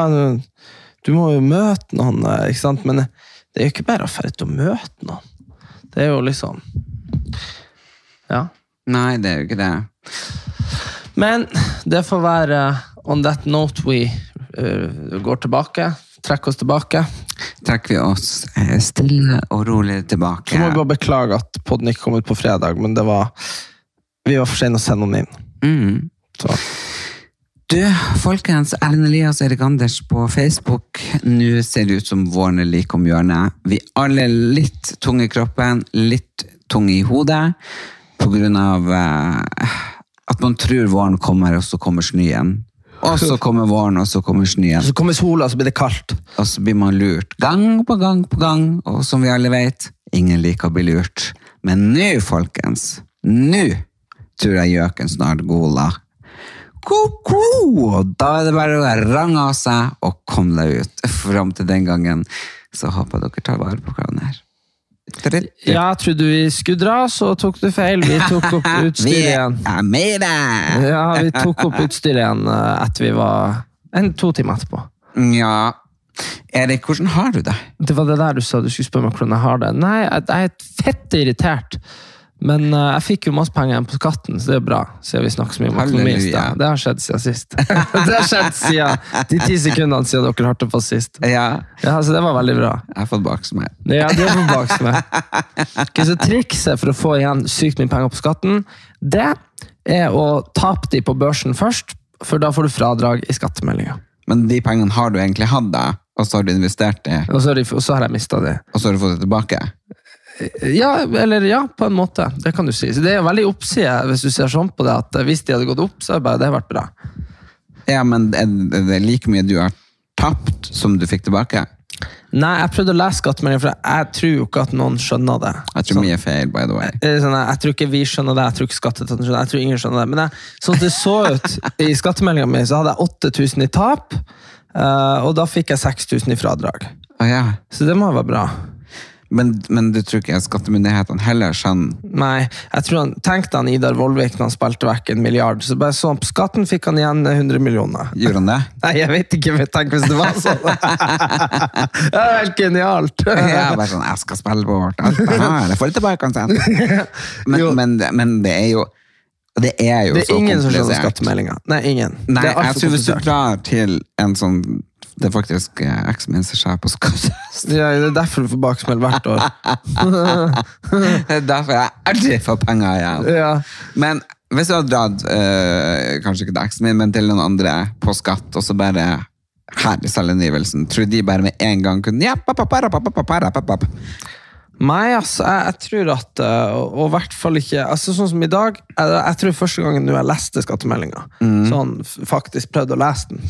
du, må jo møte noen, eh, ikke sant? Men det er jo ikke bare å dra og møte noen. Det er jo liksom Ja. Nei, det er jo ikke det. Men det får være on that note we uh, går tilbake. Trekker oss tilbake. Trekker vi oss eh, stille og rolig tilbake. Så må vi bare beklage at podden ikke kom ut på fredag, men det var vi var for sene å sende den inn. Mm. Så. Du, folkens, Erlend Elias og Erik Anders på Facebook. Nå ser det ut som våren er like om hjørnet. Vi alle er litt tunge i kroppen, litt tunge i hodet, på grunn av eh, at man tror våren kommer, og så kommer snøen. Og så kommer våren, og så kommer snøen. Så kommer sola, og så blir det kaldt. Og så blir man lurt gang på gang på gang, og som vi alle vet, ingen liker å bli lurt. Men nå, folkens, nå tror jeg gjøken snart goler. Ko-ko! Da er det bare å range av seg og komme deg ut. Fram til den gangen så håper jeg dere tar vare på hverandre. Ja, trodde vi skulle dra, så tok du feil. Vi tok opp utstyret igjen. Ja, vi tok opp utstyret igjen eh, etter vi var en, to timer etterpå. Ja. Erik, hvordan har du det? Det var det der du sa du skulle spørre meg hvordan jeg har det. Nei, jeg er fett irritert. Men uh, jeg fikk jo masse penger igjen på skatten, så det er bra. Siden vi snakker så mye om økonomi. Det har skjedd siden sist. det har skjedd siden de ti sekundene siden dere hørte på sist. Ja, Ja, så det var veldig bra. jeg har fått baksmell. Ja, du har fått meg. Okay, så trikset for å få igjen sykt mye penger på skatten, det er å tape de på børsen først, for da får du fradrag i skattemeldinga. Men de pengene har du egentlig hatt, da, og så har du investert i Og så har, de, og så har jeg mista de. og så har du fått det tilbake? Ja, eller ja, på en måte. Det kan du si. Så det er jo veldig oppside hvis du ser sånn på det, at hvis de hadde gått opp, så hadde bare det vært bra. Ja, men er det like mye du har tapt som du fikk tilbake? Nei, jeg prøvde å lese skattemeldingen, for jeg tror jo ikke at noen skjønner det. Jeg tror mye er feil, by the way. Eh, Sånn, jeg, jeg tror ikke vi skjønner det, jeg tror ikke skatteetaten skjønner det, jeg tror ingen skjønner det. Men jeg, sånn det så ut i skattemeldinga mi, så hadde jeg 8000 i tap, eh, og da fikk jeg 6000 i fradrag. Oh, ja. Så det må være bra. Men, men du tror ikke skattemyndighetene heller skjønner Nei, jeg tror han, Tenkte han Idar Vollvik når han spilte vekk en milliard. Så bare sånn, På skatten fikk han igjen 100 millioner. Gjorde han det? Nei, jeg vet ikke, men tenk hvis det var sånn. det er helt genialt. Jeg er bare sånn, jeg skal spille bort alt det her. jeg får det tilbake uansett. Men, men, men det er jo det er jo Det er så ingen som skjønner komplisert. skattemeldinga. Nei, ingen. Nei, jeg tror hvis du drar til en sånn det er faktisk eh, eksen min som skjer på skapfest. Ja, det er derfor du får baksmell hvert år. det er derfor jeg aldri får penger igjen. Ja. Men hvis du hadde dratt, øh, kanskje ikke til eksen min, men til noen andre på skatt, og så bare her i selvangivelsen, tror de bare med en gang kunne ja, pap, pap, pap, pap, pap, pap, pap. Nei, altså, jeg, jeg, tror at eh, Og i hvert fall ikke altså Sånn som i dag. Jeg, jeg tror første gangen nå jeg leste skattemeldinga, mm. sånn faktisk prøvde å lese den,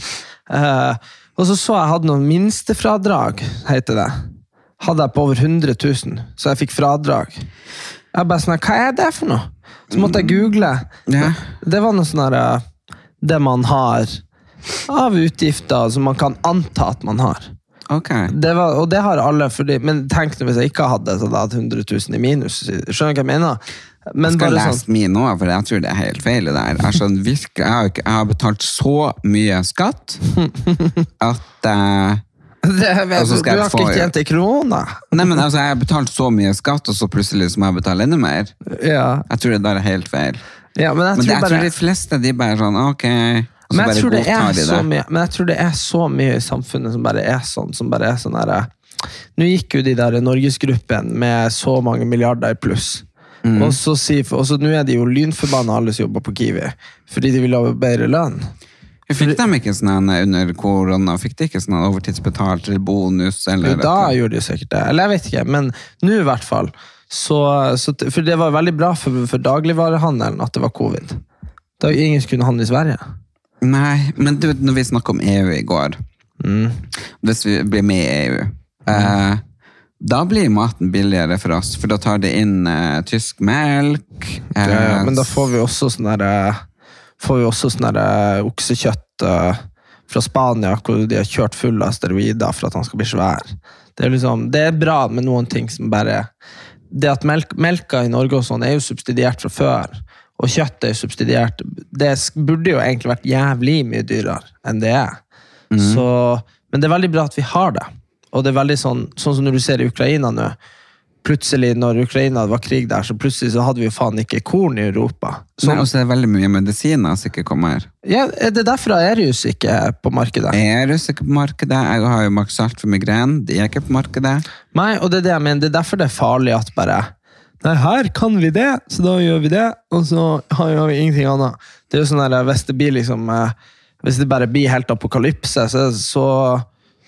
eh, og så så jeg hadde noen minstefradrag, heter det. Hadde jeg på over 100 000, så jeg fikk fradrag. Jeg bare sånn, Hva er det for noe? Så måtte jeg google. Ja. Det var noe sånn her eh, Det man har av utgifter som man kan anta at man har. Ok. Det var, og det har alle, fordi, men tenk hvis jeg ikke hadde så da hadde hatt 100 000 i minus. Skjønner du hva jeg mener? Men Skal jeg bare lese sånn, min nå, for jeg tror det er helt feil det der. Jeg, har, betalt så mye skatt at uh, det, vet, Og så du, har få- ikke tjent ei krone. Nei, men altså, jeg har betalt så mye skatt, og så plutselig må jeg betale enda mer. Ja. Jeg tror det der er helt feil. ja, men jeg Men det, tror jeg bare tror de fleste de bare sånn, ok, men jeg, tror det er de så mye, men jeg tror det er så mye i samfunnet som bare er sånn. Som bare er sånn her, eh, Nå gikk jo de der Norgesgruppen med så mange milliarder i pluss. Mm. Og så så nå er de jo lynforbanna alle som jobber på Kiwi, fordi de vil ha bedre lønn. Fikk de ikke sånn under korona, fikk de ikke sånn overtidsbetalt eller bonus? Eller Jo, da gjorde de sikkert det. Eller jeg vet ikke, men nå i hvert fall. Så, så, for det var veldig bra for, for dagligvarehandelen at det var covid. Da ingen skulle handle i Sverige. Nei, men du når vi snakket om EU i går, Mm. hvis vi blir med i EU, eh, da blir maten billigere for oss, for da tar de inn eh, tysk melk. eh, det, men da får vi også sånn der, eh, får vi også sånn der eh, oksekjøtt eh, fra Spania, hvor de har kjørt full av steroider for at han skal bli svær. Det er, liksom, det er bra med noen ting som bare Det at melk, melka i Norge og sånn er jo subsidiert fra før, og kjøttet er jo subsidiert Det burde jo egentlig vært jævlig mye dyrere enn det er. Så, men det er veldig bra at vi har det. Og det er veldig sånn, sånn som når du ser i Ukraina nå. plutselig, når Ukraina var krig der, så plutselig så hadde vi jo faen ikke korn i Europa. Nei, og så er det veldig mye medisiner som ikke kommer. ja, er det derfor Aerius ikke er på markedet? Jeg er ikke på markedet. Jeg har jo maksalt for migrene. De er ikke på markedet. Nei, og det er det jeg mener. Det er derfor det er farlig at bare Nei, her kan vi det, så da gjør vi det, og så har vi ingenting annet. Det er jo sånn der, Hvis det blir liksom eh, Hvis det bare blir helt apokalypse, så, så,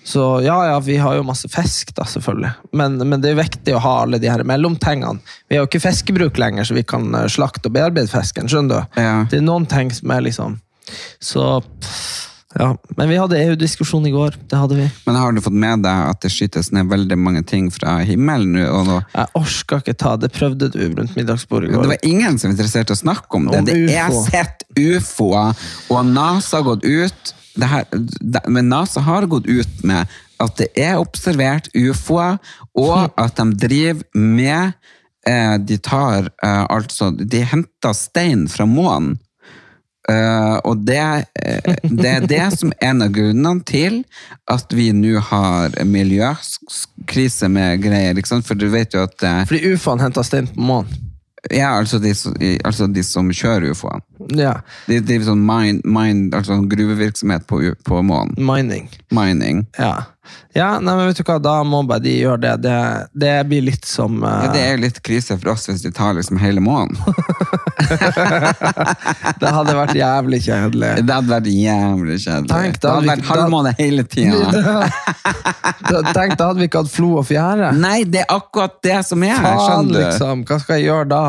så Ja, ja, vi har jo masse fisk, da, selvfølgelig. Men, men det er viktig å ha alle de her mellomtingene. Vi har jo ikke fiskebruk lenger, så vi kan eh, slakte og bearbeide fisken. Skjønner du? Ja. Det er noen ting som er liksom Så Ja. Men vi hadde EU-diskusjon i går. Det hadde vi. Men har du fått med deg at det skytes ned veldig mange ting fra himmelen nå? Jeg orka ikke ta det. Prøvde du rundt middagsbordet i går? Det var ingen som var interessert i å snakke om det. Om det er sett ufoer, og NASA har gått ut her, det, Men NASA har gått ut med at det er observert ufoer, og at de driver med eh, De tar eh, altså De henter stein fra månen. Eh, og det, eh, det er det som er en av grunnene til at vi nå har miljøkrise med greier. For du vet jo at eh, Fordi ufoene henter stein på månen. Ja, altså de, altså de som kjører ufoene. Ja. De driver sånn mine, mine, altså sånn gruvevirksomhet på, på månen. Mining. Mining. Ja. Ja, nei, men vet du hva, da må bare de gjøre det. Det, det blir litt som uh... Ja, det er jo litt krise for oss hvis de tar liksom hele månen. Det hadde vært jævlig kjedelig. Det hadde vært jævlig kjedelig. Tenk, det da hadde hadde vi vært halvmåne hele tida. Tenk, da hadde vi ikke hatt flo og fjære. Nei, det er akkurat det som er, her. skjønner du. liksom. Hva skal jeg gjøre da?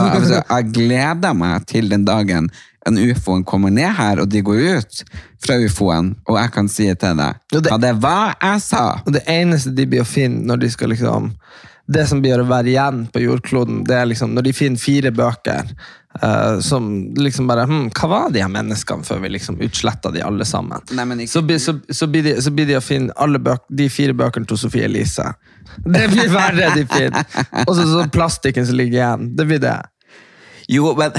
Altså, jeg gleder meg til den dagen en ufoen kommer ned her, og de går ut fra ufoen, og jeg kan si til deg ja, det- ja, det var jeg sa. Og det eneste de blir å finne når de skal liksom Det som blir å være igjen på jordkloden, det er liksom når de finner fire bøker uh, som liksom bare hm, Hva var de her menneskene før vi liksom utsletta de alle sammen? Nei, så, så, så, blir de, så blir de å finne alle bøk, de fire bøkene til Sofie Elise. Det blir verre de finner. Og så, så plastikken som ligger igjen. Det blir det. Jo, men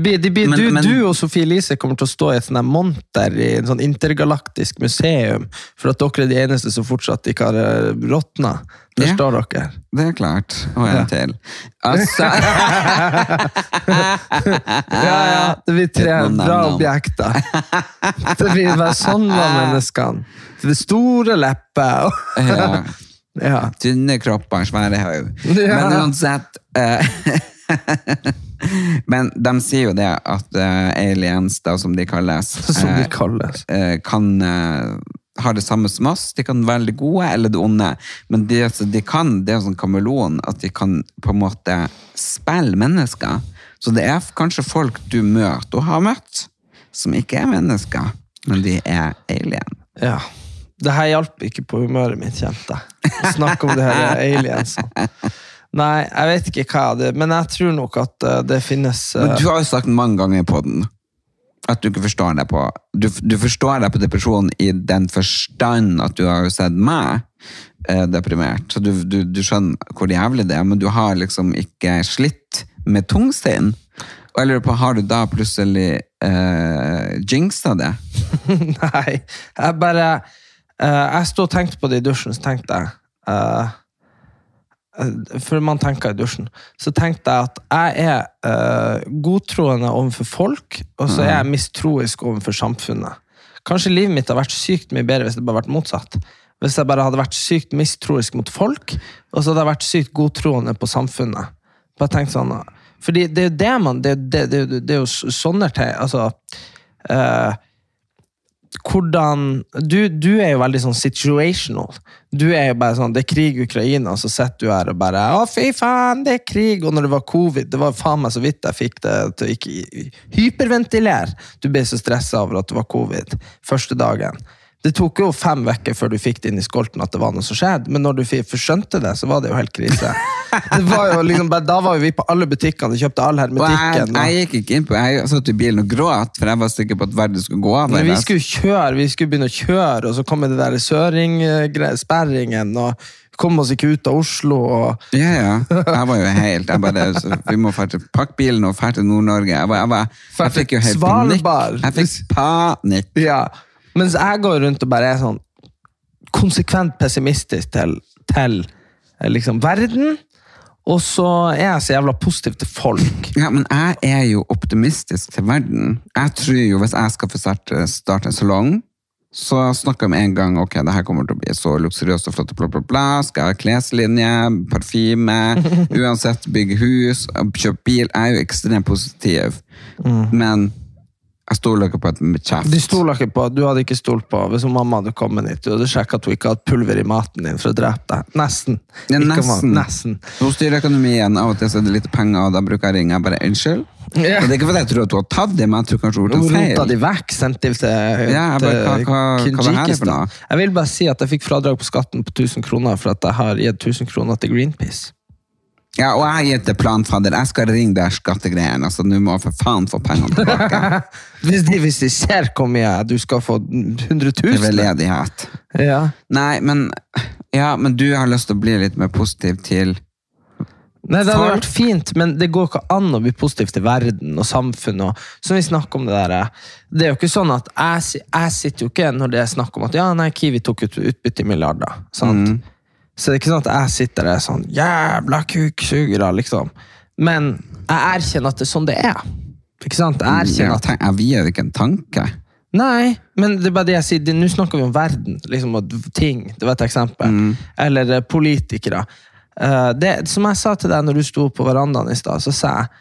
blir, blir, Men- du, men- du og Sofie Elise kommer til å stå i et sånt monter i en sånn intergalaktisk museum, for at dere er de eneste som fortsatt ikke har eh, råtna. Der Ja. står dere. Det er klart. Og en Ja. til. Altså Ja, ja, det blir tre bra objekter. Det blir bare sånn var menneskene. Det store lepper. ja. Ja. Tynne kropper, svære haug. Men uansett eh, Men de sier jo det at uh, aliens, da, som de kalles, Som de eh, kalles. Uh, kan uh, ha det samme som oss. De kan være det gode eller det onde. Men det, altså, de kan, det er sånn kameleon at de kan på en måte spille mennesker. Så det er kanskje folk du møter og har møtt, som ikke er mennesker, men de er alien. Ja. Det her hjalp ikke på humøret mitt, kjente jeg. Snakk om det her aliensene. Nei, jeg vet ikke hva det er, men jeg tror nok at eh, det finnes eh, Men du har jo sagt mange ganger på den at du ikke forstår deg på Du, du forstår deg på depresjon i den forstand at du har jo sett meg eh, deprimert. Så du, du, du skjønner hvor jævlig det er, men du har liksom ikke slitt med tungstein. lurer på, har du da plutselig eh, jinxa det? Nei, jeg bare eh, Jeg sto og tenkte på det i dusjen, så tenkte jeg eh, eh, For man tenker i dusjen. Så tenkte jeg at jeg er uh, godtroende overfor folk, og så er jeg mistroisk overfor samfunnet. Kanskje livet mitt har vært sykt mye bedre hvis det bare hadde vært motsatt. Hvis jeg bare hadde vært sykt mistroisk mot folk, og så hadde jeg vært sykt godtroende på samfunnet. Bare tenkt sånn, fordi det er jo det man Det, det, det, det er jo sånne ting altså, eh, hvordan du, du er jo veldig sånn situational. Du er jo bare sånn, Det er krig i Ukraina, og så sitter du her og bare Å, fy faen, det er krig! Og når det var covid, det var faen meg så vidt jeg fikk det til å ikke hyperventilere. Du ble så stressa over at det var covid første dagen. Det tok jo fem uker før du fikk det inn i skolten at det var noe som skjedde, men når du forskjønte skjønte det, så var det jo helt krise. Det var jo liksom, da var jo vi på alle butikkene og kjøpte all jeg, hermetikken. og- jeg gikk ikke inn på Jeg satt i bilen og gråt, for jeg var sikker på at verden skulle gå av. Men vi skulle kjøre, vi skulle begynne å kjøre, og så kom det der søring-sperringen, og kom oss ikke ut av Oslo. Og, Ja, ja. Jeg var jo helt jeg bare, Vi må fære til Pakk bilen og dra til Nord-Norge. Jeg, jeg, jeg, jeg fikk jo helt panikk. Jeg fikk panikk. ja. Mens jeg går rundt og bare er sånn konsekvent pessimistisk til, til eh, liksom, verden. Og så er jeg så jævla positiv til folk. Ja, men jeg er jo optimistisk til verden. Jeg tror jo hvis jeg skal få starte, starte en salong, så snakker jeg med en gang ok, det her kommer til å bli så luksuriøst og flott, bla, bla, bla. Skal jeg ha kleslinje, parfyme, uansett bygge hus, kjøpe bil. Jeg er jo ekstremt positiv, men jeg stoler ikke på et kjeft. De stoler ikke på, Du hadde ikke stolt på hvis mamma hadde kommet hit du hadde sjekka at hun ikke hadde pulver i maten din for å drepe deg. Nesten. Ja, nesten. nesten. Hun styrer økonomien, av og til er det litt penger, og da bruker jeg ringe. Jeg bare, unnskyld? Ja. Og det er ikke fordi jeg tror at hun har tatt dem, men jeg tror kanskje hun har gjort en feil. rota feil. de vekk, sendte de til, Ja, jeg bare, hva- til hva- hva var det for noe? Jeg vil bare si at jeg fikk fradrag på skatten på 1000 kroner for at jeg har gitt 1000 kroner til Greenpeace. Ja, og jeg har gitt det planfadder. Jeg skal ringe der skattegreiene, Altså, nå må jeg for faen få pengene tilbake. Hvis de, hvis de ser hvor mye du skal få 100 Til 000 veldedighet. ja. Nei, men, ja, men du har lyst til å bli litt mer positiv til Nei, Det hadde vært fint, men det går ikke an å bli positiv til verden og samfunnet. Og, som vi snakker om Det der, det er jo ikke sånn at jeg, jeg sitter jo ikke når det er snakk om at ja, nei, Kiwi tok ut utbytte i milliarder. sant? Så det er ikke sånn at jeg sitter der sånn Jævla kuksugere, liksom. Men jeg erkjenner at det er sånn det er. Ikke sant? Jeg erkjenner at Jeg vier ikke en tanke. Nei, men det er bare det jeg sier. Nå snakker vi om verden, liksom, og ting. Det var et eksempel. Eller eh, politikere. Eh, det, som jeg sa til deg når du sto på verandaen i stad, så sa jeg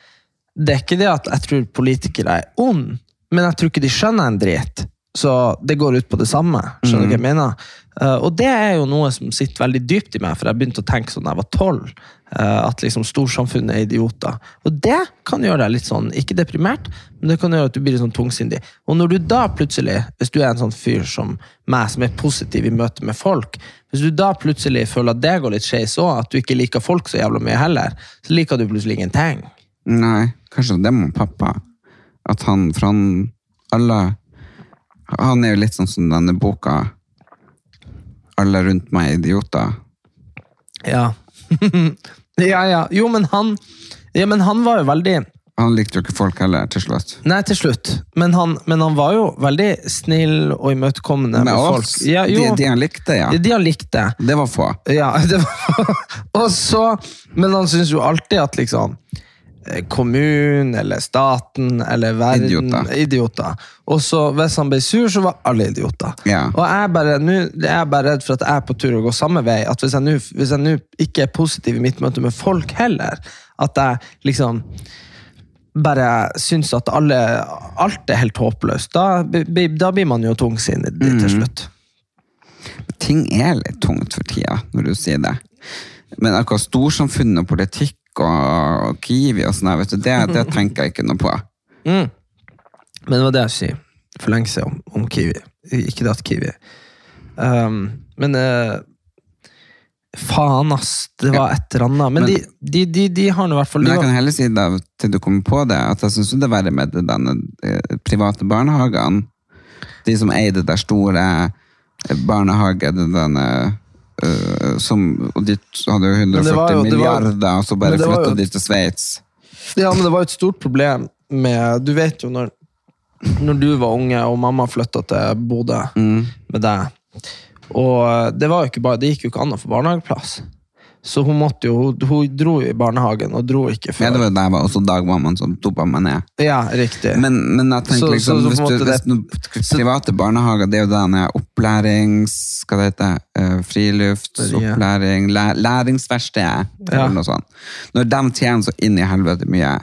det er ikke det at jeg tror politikere er ond, men jeg tror ikke de skjønner en drit. Så det går ut på det samme. Skjønner du hva jeg mener? Uh, og det er jo noe som sitter veldig dypt i meg, for jeg begynte å tenke sånn da jeg var tolv. eh, at liksom storsamfunnet er idioter. Og det kan gjøre deg litt sånn, ikke deprimert, men det kan gjøre at du blir sånn tungsindig. Og når du da plutselig, hvis du er en sånn fyr som meg, som er positiv i møte med folk, hvis du da plutselig føler at det går litt skeis òg, at du ikke liker folk så jævla mye heller, så liker du plutselig ingenting. Nei, kanskje det må pappa. At han, for han alle Han er jo litt sånn som denne boka 'Alle rundt meg er idioter'. Ja. ja, ja. Jo, men han Ja, men han var jo veldig Han likte jo ikke folk heller, til slutt. Nei, til slutt. Men han, men han var jo veldig snill og imøtekommende med, Med folk. Ja, de, de han likte, ja. de, de han likte. Det var få. Ja, det var, og så, men han syns jo alltid at liksom kommunen eller staten eller verden Idioter. idioter. Og så hvis han ble sur, så var alle idioter. Ja. Og jeg bare, jeg er bare redd for at jeg er på tur å gå samme vei. At hvis jeg nå ikke er positiv i mitt møte med folk heller, at jeg liksom bare syns at alle, alt er helt håpløst, da, da blir man jo tungsindig Mm. til slutt. Ting er litt tungt for tida, når du sier det. Men akkurat storsamfunnet og politikk og, og Kiwi og sånn, vet du, det, det tenker jeg ikke noe på. Men det var det jeg sier for lenge siden om, om Kiwi. Ikke det at Kiwi um, Men uh, faen, ass. Det var et eller annet. Men, Men- de, de, de, de har nå i hvert fall Men jeg kan heller si da, til du kommer på det, at jeg syns det er verre med denne eh, private barnehagene. De som eide der store eh, barnehage, denne eh, som, og de hadde jo 140 Men det var jo- milliarder, var- og så bare flytta de til Sveits. Ja, men det var jo et stort problem med Du vet jo når, når du var unge og mamma flytta til Bodø Mm. med deg Og det, var jo ikke bare, det gikk jo ikke an å få barnehageplass. Så hun måtte jo Hun, hun dro i barnehagen, og dro ikke før. Ja, det var der var også dagmammaen som dopa meg ned. Ja, riktig. Men, men jeg tenker Så- liksom, så- så hvis, du, det, hvis det- så- private barnehager, det er jo denne opplærings... Hva det heter uh, Frilufts, Ja. læ, læringsverksted, Ja. eller noe sånt. Når de tjener så inn i helvete mye,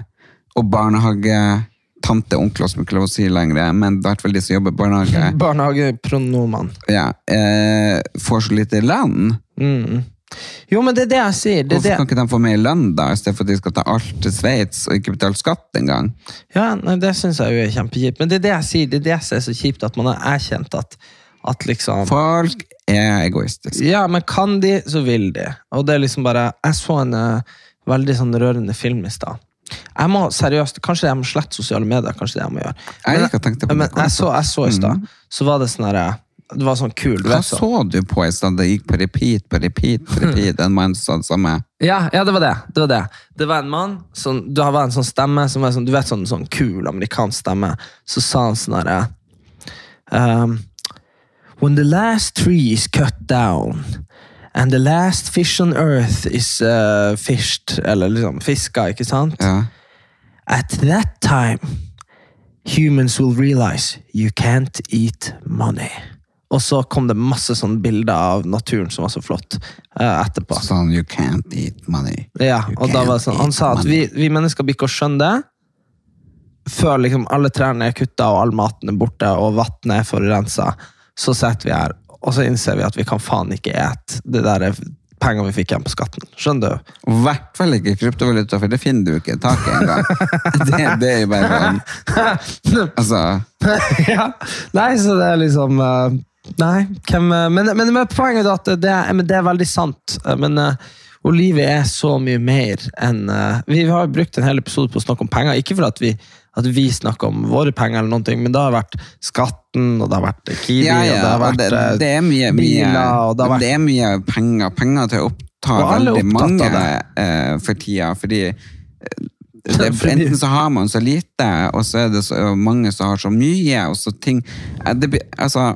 og barnehage tante og onkler som ikke lov å si lenger, men i hvert fall de som jobber i barnehage, Barnehagepronomen. ja, eh, får så lite lønn. Mm. Jo, men det er det jeg sier. Det Hvorfor det. kan ikke de få mer lønn da, i stedet for at de skal ta alt til Sveits og ikke betale skatt engang? Ja, nei, det syns jeg jo er kjempekjipt. Men det er det jeg sier, det er det som er så kjipt, at man har erkjent at, at liksom Folk er egoistiske. Ja, men kan de, så vil de. Og det er liksom bare Jeg så en uh, veldig sånn rørende film i stad. Jeg må seriøst, Kanskje jeg må slette sosiale medier. kanskje det jeg må gjøre. Men, jeg, å tenke på men det. jeg så, jeg så i stad, så var det sånn herre Det var sånn kul. Hva vet, så du på i stad? Det gikk på repeat, på repeat, på repeat. En mann sa det samme. Ja, ja, det var det. Det var det Det var en mann som Det var en sånn stemme som var sånn, Du vet sånn, sånn kul amerikansk stemme. Så sa han sånn herre um, When the last tree is cut down And the last fish on earth is uh, fished, eller liksom fiska, ikke sant? Ja. At that time, humans will realize you can't eat money. Og så kom det masse sånne bilder av naturen som var så flott uh, etterpå. Sånn you can't eat money. Ja, You og da var det sånn, Han sa at vi, vi mennesker blir ikke å skjønne det før liksom alle trærne er kutta og all maten er borte og vannet er forurensa. Så sitter vi her, og så innser vi at vi kan faen ikke ete det der penger vi fikk igjen på skatten. Skjønner du? I hvert fall ikke kryptovaluta, for det finner du ikke tak i engang. det, det er jo bare sånn Altså ja. Nei, så det er liksom eh, Nei, hvem eh, Men, men, men poenget er at det, men det er veldig sant. Eh, Men uh, og er så mye mer enn uh, Vi har brukt en hel episode på å snakke om penger. Ikke for at vi, at vi snakker om våre penger, eller noen ting, men det har vært skatten, og det har vært Kiwi, Ja, og det har vært det, eh, det mye, biler, og det har vært det er mye penger. Penger til å oppta veldig mange eh, for tida, fordi eh, det, enten så har man så lite, og så er det så mange som har så mye, og så ting eh, det, altså,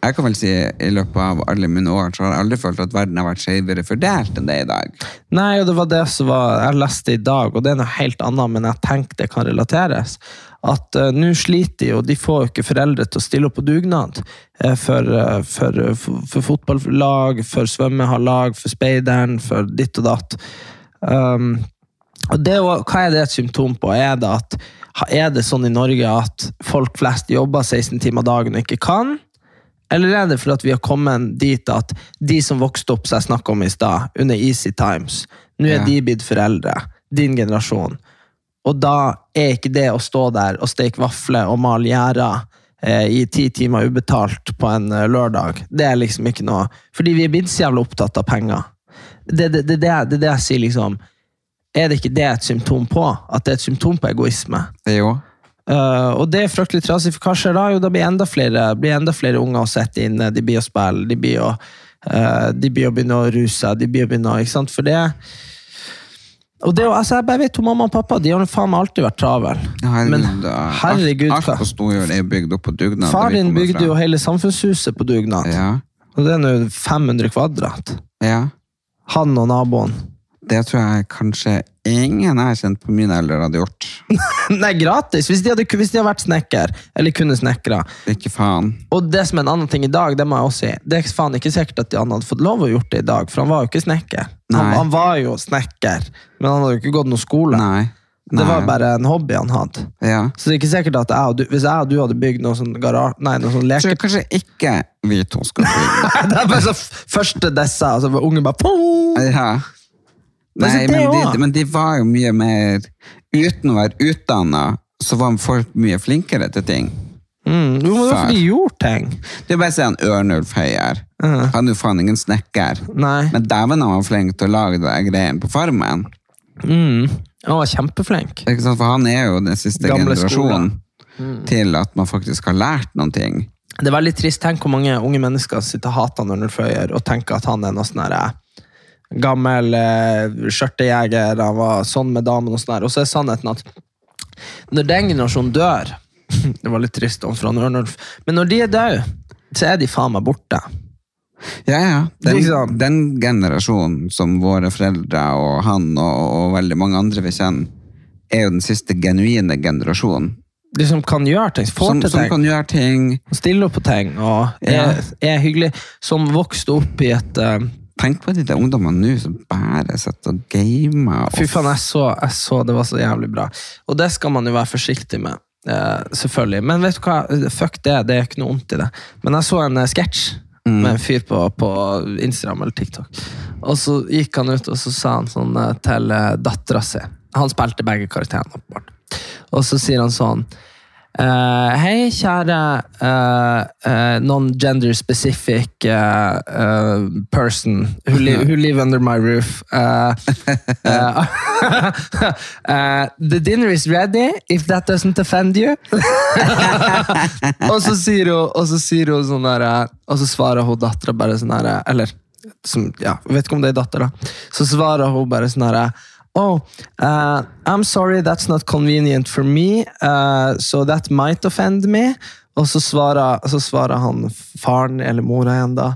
Jeg kan vel si i løpet av alle mine år så har jeg aldri følt at verden har vært skjevere fordelt enn det er i dag. Nei, og det var det som var, jeg leste i dag, og det er noe helt annet, men jeg tenker det kan relateres. At uh, nå sliter de, og de får jo ikke foreldre til å stille opp på dugnad Uh, for, uh, for, for, for fotballag, for svømmehallag, for speideren, for ditt og datt. Um, og det, hva er det et symptom på? Er det, at, er det sånn i Norge at folk flest jobber 16 timer dagen og ikke kan? Eller er det fordi at vi har kommet dit at de som vokste opp, som jeg snakket om i stad, under Easy Times, nå er Ja. de blitt foreldre, din generasjon. Og da er ikke det å stå der og steke vafler og male gjerder eh, i ti timer ubetalt på en eh, lørdag, det er liksom ikke noe Fordi vi er blitt så jævlig opptatt av penger. Det er det, det, det, det, jeg sier, liksom. Er det ikke det et symptom på? At det er et symptom på egoisme? Jo Uh, og det er fryktelig trasig, for hva skjer da? Jo, da blir enda flere, blir enda flere unger å sette inne, de blir å spille, de blir å, uh, de blir å begynne å ruse seg, de blir å begynne å, ikke sant? For det og det, altså, jeg bare vet jo mamma og pappa, de har faen meg alltid vært travel. Herregud, Men herregud, alt på Storjord er bygd opp på dugnad. Far din bygde jo hele samfunnshuset på dugnad, Ja, og det er nå 500 kvadrat. ja. Han og naboen. Det tror jeg kanskje ingen jeg har kjent på min alder hadde gjort. Nei, gratis! Hvis de hadde, hvis de hadde vært snekker, eller kunne snekre. Ikke faen. Og det som er en annen ting i dag, det må jeg også si, det er faen ikke sikkert at han hadde fått lov å gjort det i dag, for han var jo ikke snekker. Han, Nei. han var jo snekker, men han hadde jo ikke gått noen skole. Nei. Det var bare en hobby han hadde. Ja. Så det er ikke sikkert at jeg og du, hvis jeg og du hadde bygd noe sånn garasje, nei, noe sånn leker... Så kanskje ikke vi to skal bygge. det er bare så første dessa, altså ungen bare... Ja. Nei, men de, men de var jo mye mer Uten å være utdanna, så var folk mye flinkere til ting. Mm, jo, men fordi de gjorde ting. Det er bare å si han Ørnulf Høyer. Han er jo faen ingen snekker. Nei. Men dæven han var flink til å lage de greiene på farmen. Mm. Han var kjempeflink. Ikke sant? For han er jo den siste Gamle generasjonen Mm. til at man faktisk har lært noen ting. Det er veldig trist. Tenk hvor mange unge mennesker sitter og hater Ørnulf Høyer og tenker at han er noe sånn her, eh, gammel eh, skjørtejeger, han var sånn med damen og sånn der. Og så er sannheten at når den generasjonen dør Det var litt trist om fra Ørnulf, men når de er døde, så er de faen meg borte. Ja, ja. Den, Liksom. den generasjonen som våre foreldre og han og, og veldig mange andre vi kjenner, er jo den siste genuine generasjonen. De som kan gjøre ting, får Som, til som ting. kan gjøre ting Stille opp på ting og er, er hyggelig. Som vokste opp i et eh, Tenk på de der ungdommene nå som bare sitter og gamer. og- Fy faen, jeg så, jeg så det var så jævlig bra. Og det skal man jo være forsiktig med. eh, selvfølgelig. Men vet du hva? Fuck det, det er ikke noe vondt i det. Men jeg så en uh, sketsj med en fyr på, på Instagram eller TikTok. Og så gikk han ut og så sa han sånn eh, til uh, dattera si Han spilte begge karakterene, åpenbart. Og så sier han sånn Eh, Hei, kjære uh, uh, non-gender specific eh, eh, person who, li who live under my roof. Eh, eh, eh, the dinner is ready, if that doesn't offend you. og så sier hun, og så sier hun sånn der, eh, og så svarer hun dattera bare sånn eh, Eller som, ja, vet ikke om det er datter, da. Så svarer hun bare sånn her Oh, uh, I'm sorry, that's not convenient for me, uh, so that might offend me. Og så svarer, så svarer han faren, eller mora igjen, da.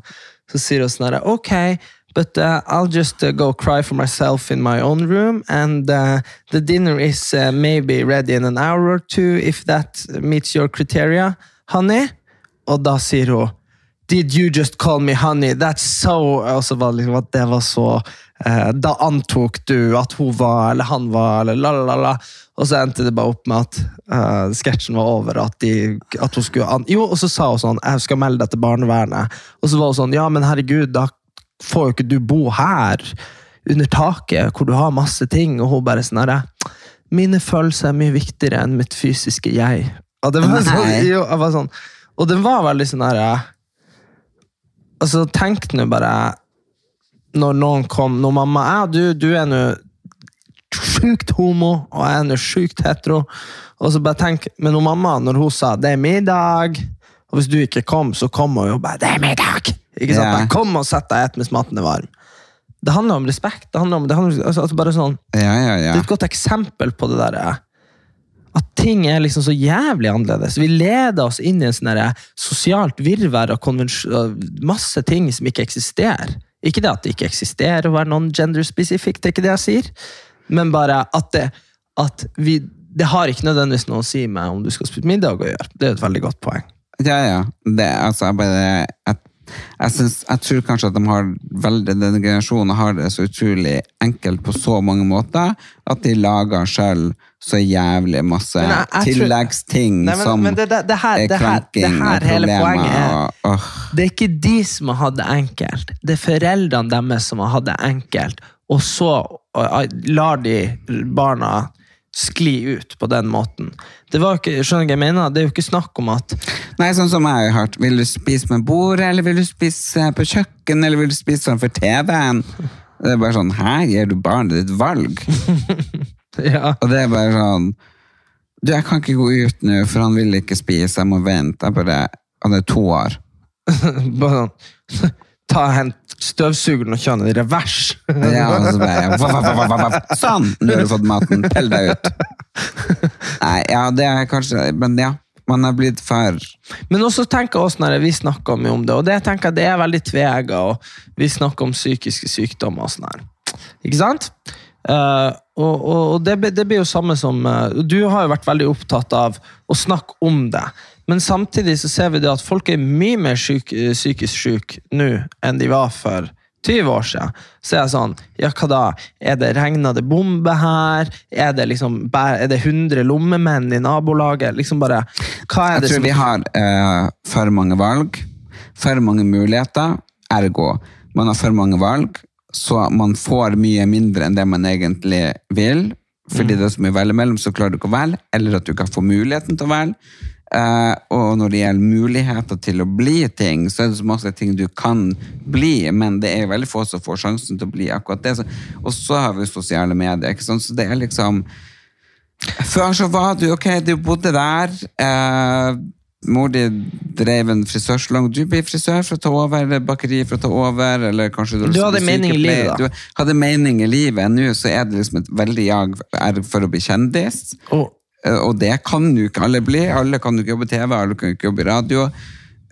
Så sier hun sånn Ok, but uh, I'll just uh, go cry for myself in my own room, and uh, the dinner is uh, maybe ready in an hour or two, if that meets your criteria, honey. Og da sier hun Did you just call me honey? That's so Og så var det liksom at det var så eh, Da antok du at hun var, eller han var, eller la, la, la, la. Og så endte det bare opp med at eh, sketsjen var over. At, de, at hun skulle an Jo, og så sa hun sånn Jeg skal melde deg til barnevernet. Og så var hun sånn Ja, men herregud, da får jo ikke du bo her. Under taket, hvor du har masse ting. Og hun bare sånn herre Mine følelser er mye viktigere enn mitt fysiske jeg. Og det var sånn, jo, jeg var sånn Og den var veldig sånn herre Altså, tenk nå bare når noen kom Når mamma ja, du, du er nå sjukt homo, og jeg er nå sjukt hetero. Og så bare tenk, Men når mamma, når hun sa 'det er middag', og hvis du ikke kom, så kom hun jo bare 'det er middag'. Ikke sant? Yeah. Kom og sett deg et mens maten er varm. Det handler om respekt. Det handler om, det handler, altså, altså bare sånn, Ja, ja, det er et godt eksempel på det der at ting er liksom så jævlig annerledes. Vi leder oss inn i en sånn sosialt virvær av masse ting som ikke eksisterer. Ikke det at det ikke eksisterer å være non-gender specific, det er ikke det jeg sier. Men bare at det, at vi, det har ikke nødvendigvis noe å si med om du skal spise middag å gjøre. Det er et veldig godt poeng. Ja, ja. Det, altså, bare, jeg, jeg, synes, jeg tror kanskje at de har veldig, denne generasjonen har det så utrolig enkelt på så mange måter at de lager selv så jævlig masse jeg- jeg tror- tilleggsting Nei, men- som men det- det- det her- er her og problemer. er- og, åh. Det er ikke de som har hatt det enkelt. Det er foreldrene deres som har hatt det enkelt, og så uh, lar de barna skli ut på den måten. Det var ikke, skjønner jeg mener? Det er jo ikke snakk om at Nei, sånn som jeg har hørt. Vil du spise med bordet, eller vil du spise på kjøkken, eller vil du spise framfor TV-en? Det er bare sånn, her gir du barnet ditt valg. ja. Og det er bare sånn Du, jeg kan ikke gå ut nå, for han vil ikke spise, jeg må vente. Jeg bare, han er to år. Bare sånn Ta Hent støvsugeren og kjører den i revers. Ja, og så bare, vaff, vaff, vaff, vaff. Sånn! Nå har du fått maten. Pell deg ut. Nei, ja, det er kanskje Men ja, man er blitt for Men også tenker også når vi snakker mye om det, og det tenker jeg det er veldig tvega, og vi snakker om psykiske sykdommer og sånn her. Ikke sant? Uh, og og, og det, det blir jo samme som uh, Du har jo vært veldig opptatt av å snakke om det. Men samtidig så ser vi det at folk er mye mer syk, eh, psykisk syke nå enn de var for 20 år siden. Så er jeg sånn, ja hva da? Er det regna det bombe her? Er det liksom, er det 100 lommemenn i nabolaget? Liksom bare, hva er Jeg det tror som vi har uh, for mange valg, for mange muligheter, ergo. Man har for mange valg, så man får mye mindre enn det man egentlig vil. Fordi det er så mye å velge mellom, så klarer du ikke å velge, eller at du ikke får muligheten til å velge. Eh, og når det gjelder muligheter til å bli ting, så er det så masse ting du kan bli, men det er veldig få som får sjansen til å bli akkurat det. Så, og så har vi sosiale medier, ikke sant? så det er liksom før så var du, ok, du bodde der. Eh, mor di drev en frisørsalong. Du blir frisør for å ta over, eller bakeri for å ta over, eller kanskje du, Du hadde mening i livet, da. Du hadde mening i livet. Nå så er det liksom et veldig jag for å bli kjendis. Eh, Og det kan jo ikke alle bli. Alle kan jo ikke jobbe TV, alle kan jo ikke jobbe radio.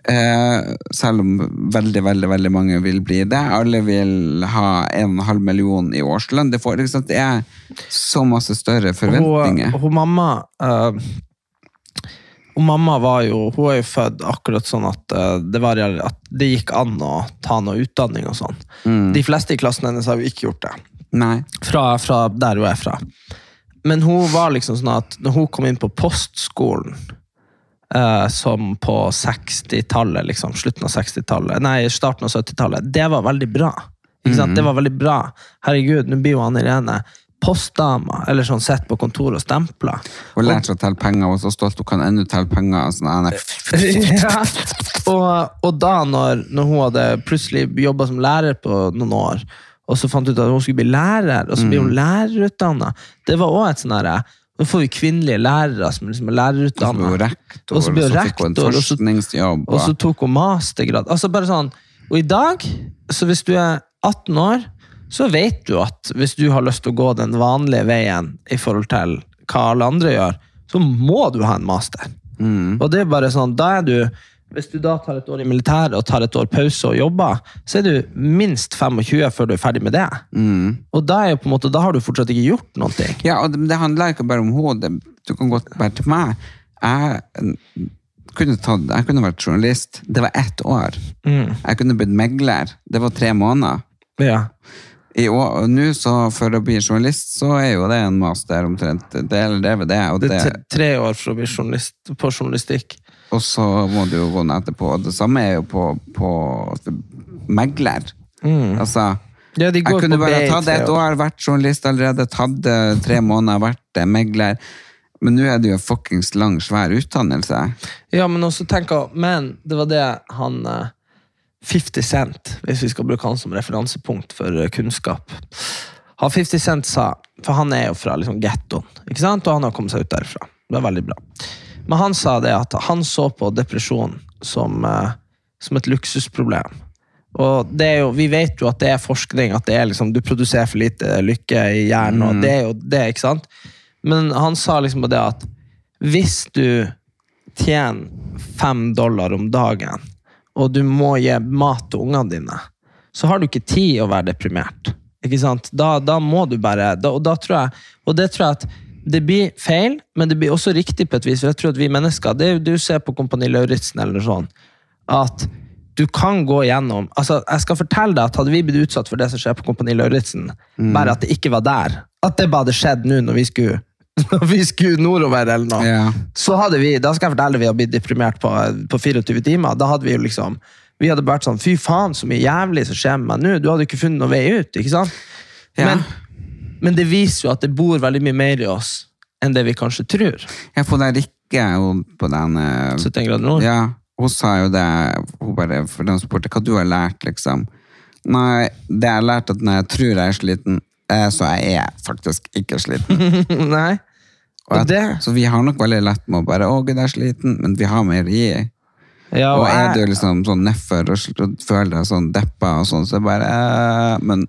Eh, selv om veldig, veldig veldig mange vil bli det. Alle vil ha en og en halv million i årslønn. Det, får, liksom, det er så masse større forventninger. Hun, hun mamma uh, hun mamma var jo Hun er jo født akkurat sånn at, uh, det, var, at det gikk an å ta noe utdanning og sånn. De fleste i klassen hennes har jo ikke gjort det. Fra, fra der hun er fra. Men hun var liksom sånn at når hun kom inn på postskolen eh, som på 60-tallet, liksom, slutten av 60-tallet, nei, starten av 70-tallet, det var veldig bra. Ikke sant? Det var veldig bra. Herregud, nå blir jo Anne Irene postdama, eller sånn sett på kontoret og stempla. Hun lærte seg å telle penger, og så stolt hun kan ennå telle penger. Sånn, ah, ja. og, og da når, når hun hadde plutselig jobba som lærer på noen år, og så fant hun ut at hun skulle bli lærer, og så blir hun lærerutdanna Det var også et sånn herre Nå får vi kvinnelige lærere som liksom er Så lærerutdanna. rektor, Og så ble hun fikk hun en rektor, og så- forskningsjobb. Og så tok hun mastergrad. Altså bare sånn, Og i dag, så hvis du er 18 år, så vet du at hvis du har lyst til å gå den vanlige veien i forhold til hva alle andre gjør, så må du ha en master. Og det er bare sånn, da er du hvis du da tar et år i militæret og tar et år pause og jobber, så er du minst 25 før du er ferdig med det. Og da, måte, da har du fortsatt ikke gjort noe. Ja, og det, det handler ikke bare om hodet. Du kan godt være til meg. Jeg mm, kunne, tatt, jeg kunne vært journalist. Det var ett år. Jeg kunne blitt megler. Det var tre måneder. Ja. I år, nå, så for å bli journalist, så er jo det en master omtrent. Det. Og, Det det, er tre- tre år for å bli journalist, på journalistikk. Og så må du jo gå ned etterpå. Og det samme er jo på, på megler. Altså, Ja, jeg kunne bare tatt et år. vært journalist allerede, tatt det tre måneder, vært eh, megler. Men nå er det jo en fuckings lang, svær utdannelse. Ja, men også tenk å- Men det var det han eh, 50 Cent, hvis vi skal bruke han som referansepunkt for eh, kunnskap. Han 50 Cent sa, for han er jo fra liksom gettoen, ikke sant? og han har kommet seg ut derfra. Det er veldig bra. Men han sa det at han så på depresjon som, eh, som et luksusproblem. Og det er jo, vi vet jo at det er forskning, at det er liksom, du produserer for lite lykke i hjernen, og det er jo det, ikke sant? Men han sa liksom på det at hvis du tjener fem dollar om dagen, og du må gi mat til ungene dine, så har du ikke tid å være deprimert. Ikke sant? Da, da må du bare da, Og da tror jeg Og det tror jeg at det blir feil, men det blir også riktig på et vis. For jeg tror at vi mennesker det er jo Du ser på Kompani Lauritzen eller sånt, at du kan gå gjennom altså Jeg skal fortelle deg at hadde vi blitt utsatt for det som skjer på Kompani Lauritzen, bare at det ikke var der, at det bare hadde skjedd nå når vi skulle når vi skulle nordover eller noe, Ja. så hadde vi, da skal jeg fortelle vi hadde blitt deprimert på, på 24 timer. Da hadde vi jo liksom, vi hadde vært sånn, fy faen så mye jævlig som skjer med meg nå. Du hadde ikke funnet noen vei ut, ikke sant? Ja. Men, men det viser jo at det bor veldig mye mer i oss enn det vi kanskje tror. Jeg får der Rikke på den eh, 71 grader nord. Ja, hun sa jo det hun bare, For den spurte hva du har lært, liksom. Nei, det jeg har lært at når jeg tror jeg er sliten, eh, så jeg er faktisk ikke sliten. Nei. Og at, det, Så vi har nok veldig lett med å bare Å, gud, jeg er sliten, men vi har mer gi. ja, Og og er du liksom sånn nedfor og føler deg sånn deppa og sånn, så bare eh, Men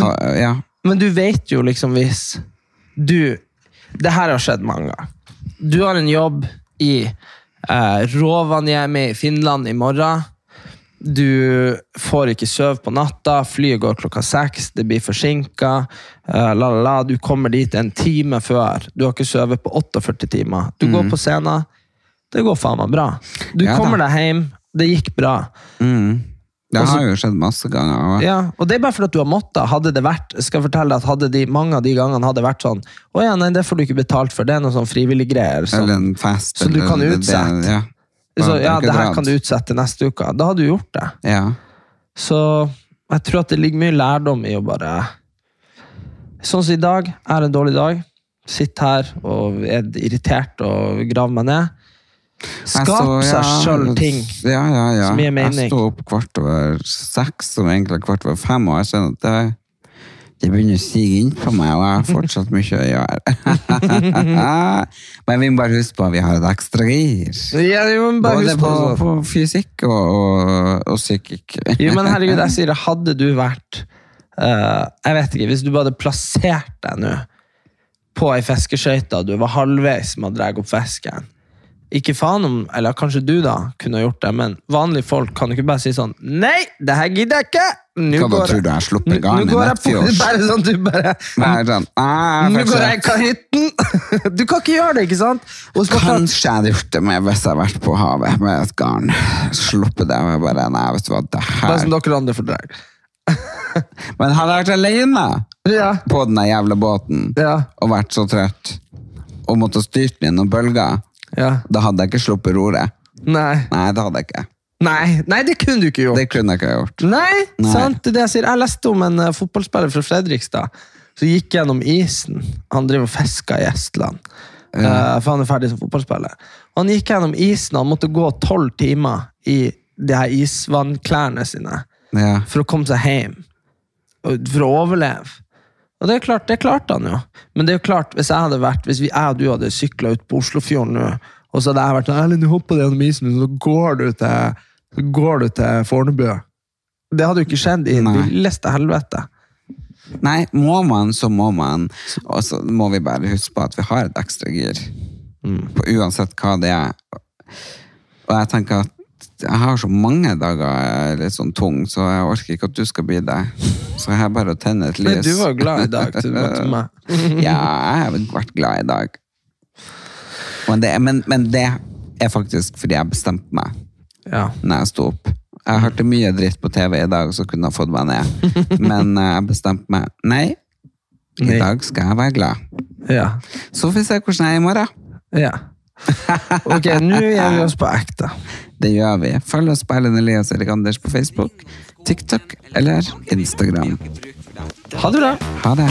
ha, ja. Men du vet jo liksom hvis du, det her har skjedd mange ganger. Du har en jobb i eh, Rovaniemi i Finland i morgen. Du får ikke sove på natta, flyet går klokka seks, det blir forsinka. la, la. Du kommer dit en time før. Du har ikke sovet på 48 timer. Du går på scenen. Det går faen meg bra. Du Ja kommer deg hjem. Det gikk bra. Mm. Det har jo skjedd masse ganger. og- Ja, og det er bare fordi at du har måttet. Hadde det vært, skal jeg fortelle at hadde de, mange av de gangene hadde vært sånn Å ja, nei, det får du ikke betalt for. Det er noe sånn frivillig greier. Eller Sånn. en fest. Så du kan kan det- utsette. ja. Så, ja, det her kan du utsette neste uke. Da hadde du gjort det. Ja. Så jeg tror at det ligger mye lærdom i å bare Sånn som i dag. Er en dårlig dag. Sitter her og er irritert og graver meg ned. Skap seg ja, sjøl ting. Ja, ja, ja. som gir mening. Jeg sto opp kvart over seks, som egentlig er kvart over fem, og jeg kjenner at det, det begynner å sige inn på meg, og jeg har fortsatt mye å gjøre. Men vi må bare huske på at vi har et ekstra gir. Ja, vi må bare Både husk på, på, på fysikk og, og, og psykikk. Jo, men herregud, jeg sier det, hadde du vært uh, Jeg vet ikke, hvis du bare hadde plassert deg nå på ei fiskeskøyte, og du var halvveis med å dra opp fisken Ikke faen om Eller kanskje du, da, kunne gjort det, men vanlige folk kan ikke bare si sånn Nei, det her gidder jeg ikke! Nå Hva går tror du jeg Nå- garn i Nettfjords? Bare sånn, du bare sånn, ah, Nå går jeg i kahytten! Du kan ikke gjøre det, ikke sant? Kanskje kan- jeg hadde gjort det med hvis jeg hadde vært på havet med et garn. Sluppet det. med bare, nei, vet du hva, det her Bare som dere andre fordrar. Men hadde jeg vært alene Ja. på den jævla båten Ja. og vært så trøtt og måtte styrt den gjennom bølger, ja. da hadde jeg ikke sluppet roret. Nei. Nei, det hadde jeg ikke. Nei. Nei, det kunne du ikke gjort. Det kunne jeg ikke gjort. Nei, Nei. sant? Det er det jeg sier. Jeg leste om en eh, fotballspiller fra Fredrikstad som gikk gjennom isen. Han driver og fisker i Estland, eh, for han er ferdig som fotballspiller. Han gikk gjennom isen, han måtte gå tolv timer i de her isvannklærne sine Ja. for å komme seg hjem. Og For å overleve. Og det er klart, det klarte han jo. Men det er jo klart, hvis jeg hadde vært, hvis vi, jeg og du hadde sykla ut på Oslofjorden nå, og så hadde jeg vært sånn Erlend, du hopper gjennom isen, så går du til, så går du til Fornebu. Det hadde jo ikke skjedd i Nei. villeste helvete. Nei, må man, så må man. Og så må vi bare huske på at vi har et ekstra gir. Mm. På uansett hva det er. Og jeg tenker at jeg har så mange dager jeg er litt sånn tung, så jeg orker ikke at du skal bli det. Så jeg har bare å tenne et Men du var jo glad i dag. Du møtte meg. ja, jeg har vært glad i dag. Men det, men, men det er faktisk fordi jeg bestemte meg Ja. når jeg sto opp. Jeg hørte mye dritt på TV i dag som kunne ha fått meg ned. Men eh, jeg bestemte meg nei, i dag skal jeg være glad. Ja. Så får vi se hvordan jeg er i morgen. ja. Ok, nå gjør vi oss på ekte. Det gjør vi. Følg oss på Ellen Elias Erik Anders på Facebook, TikTok eller Instagram. Ha det bra. Ha det.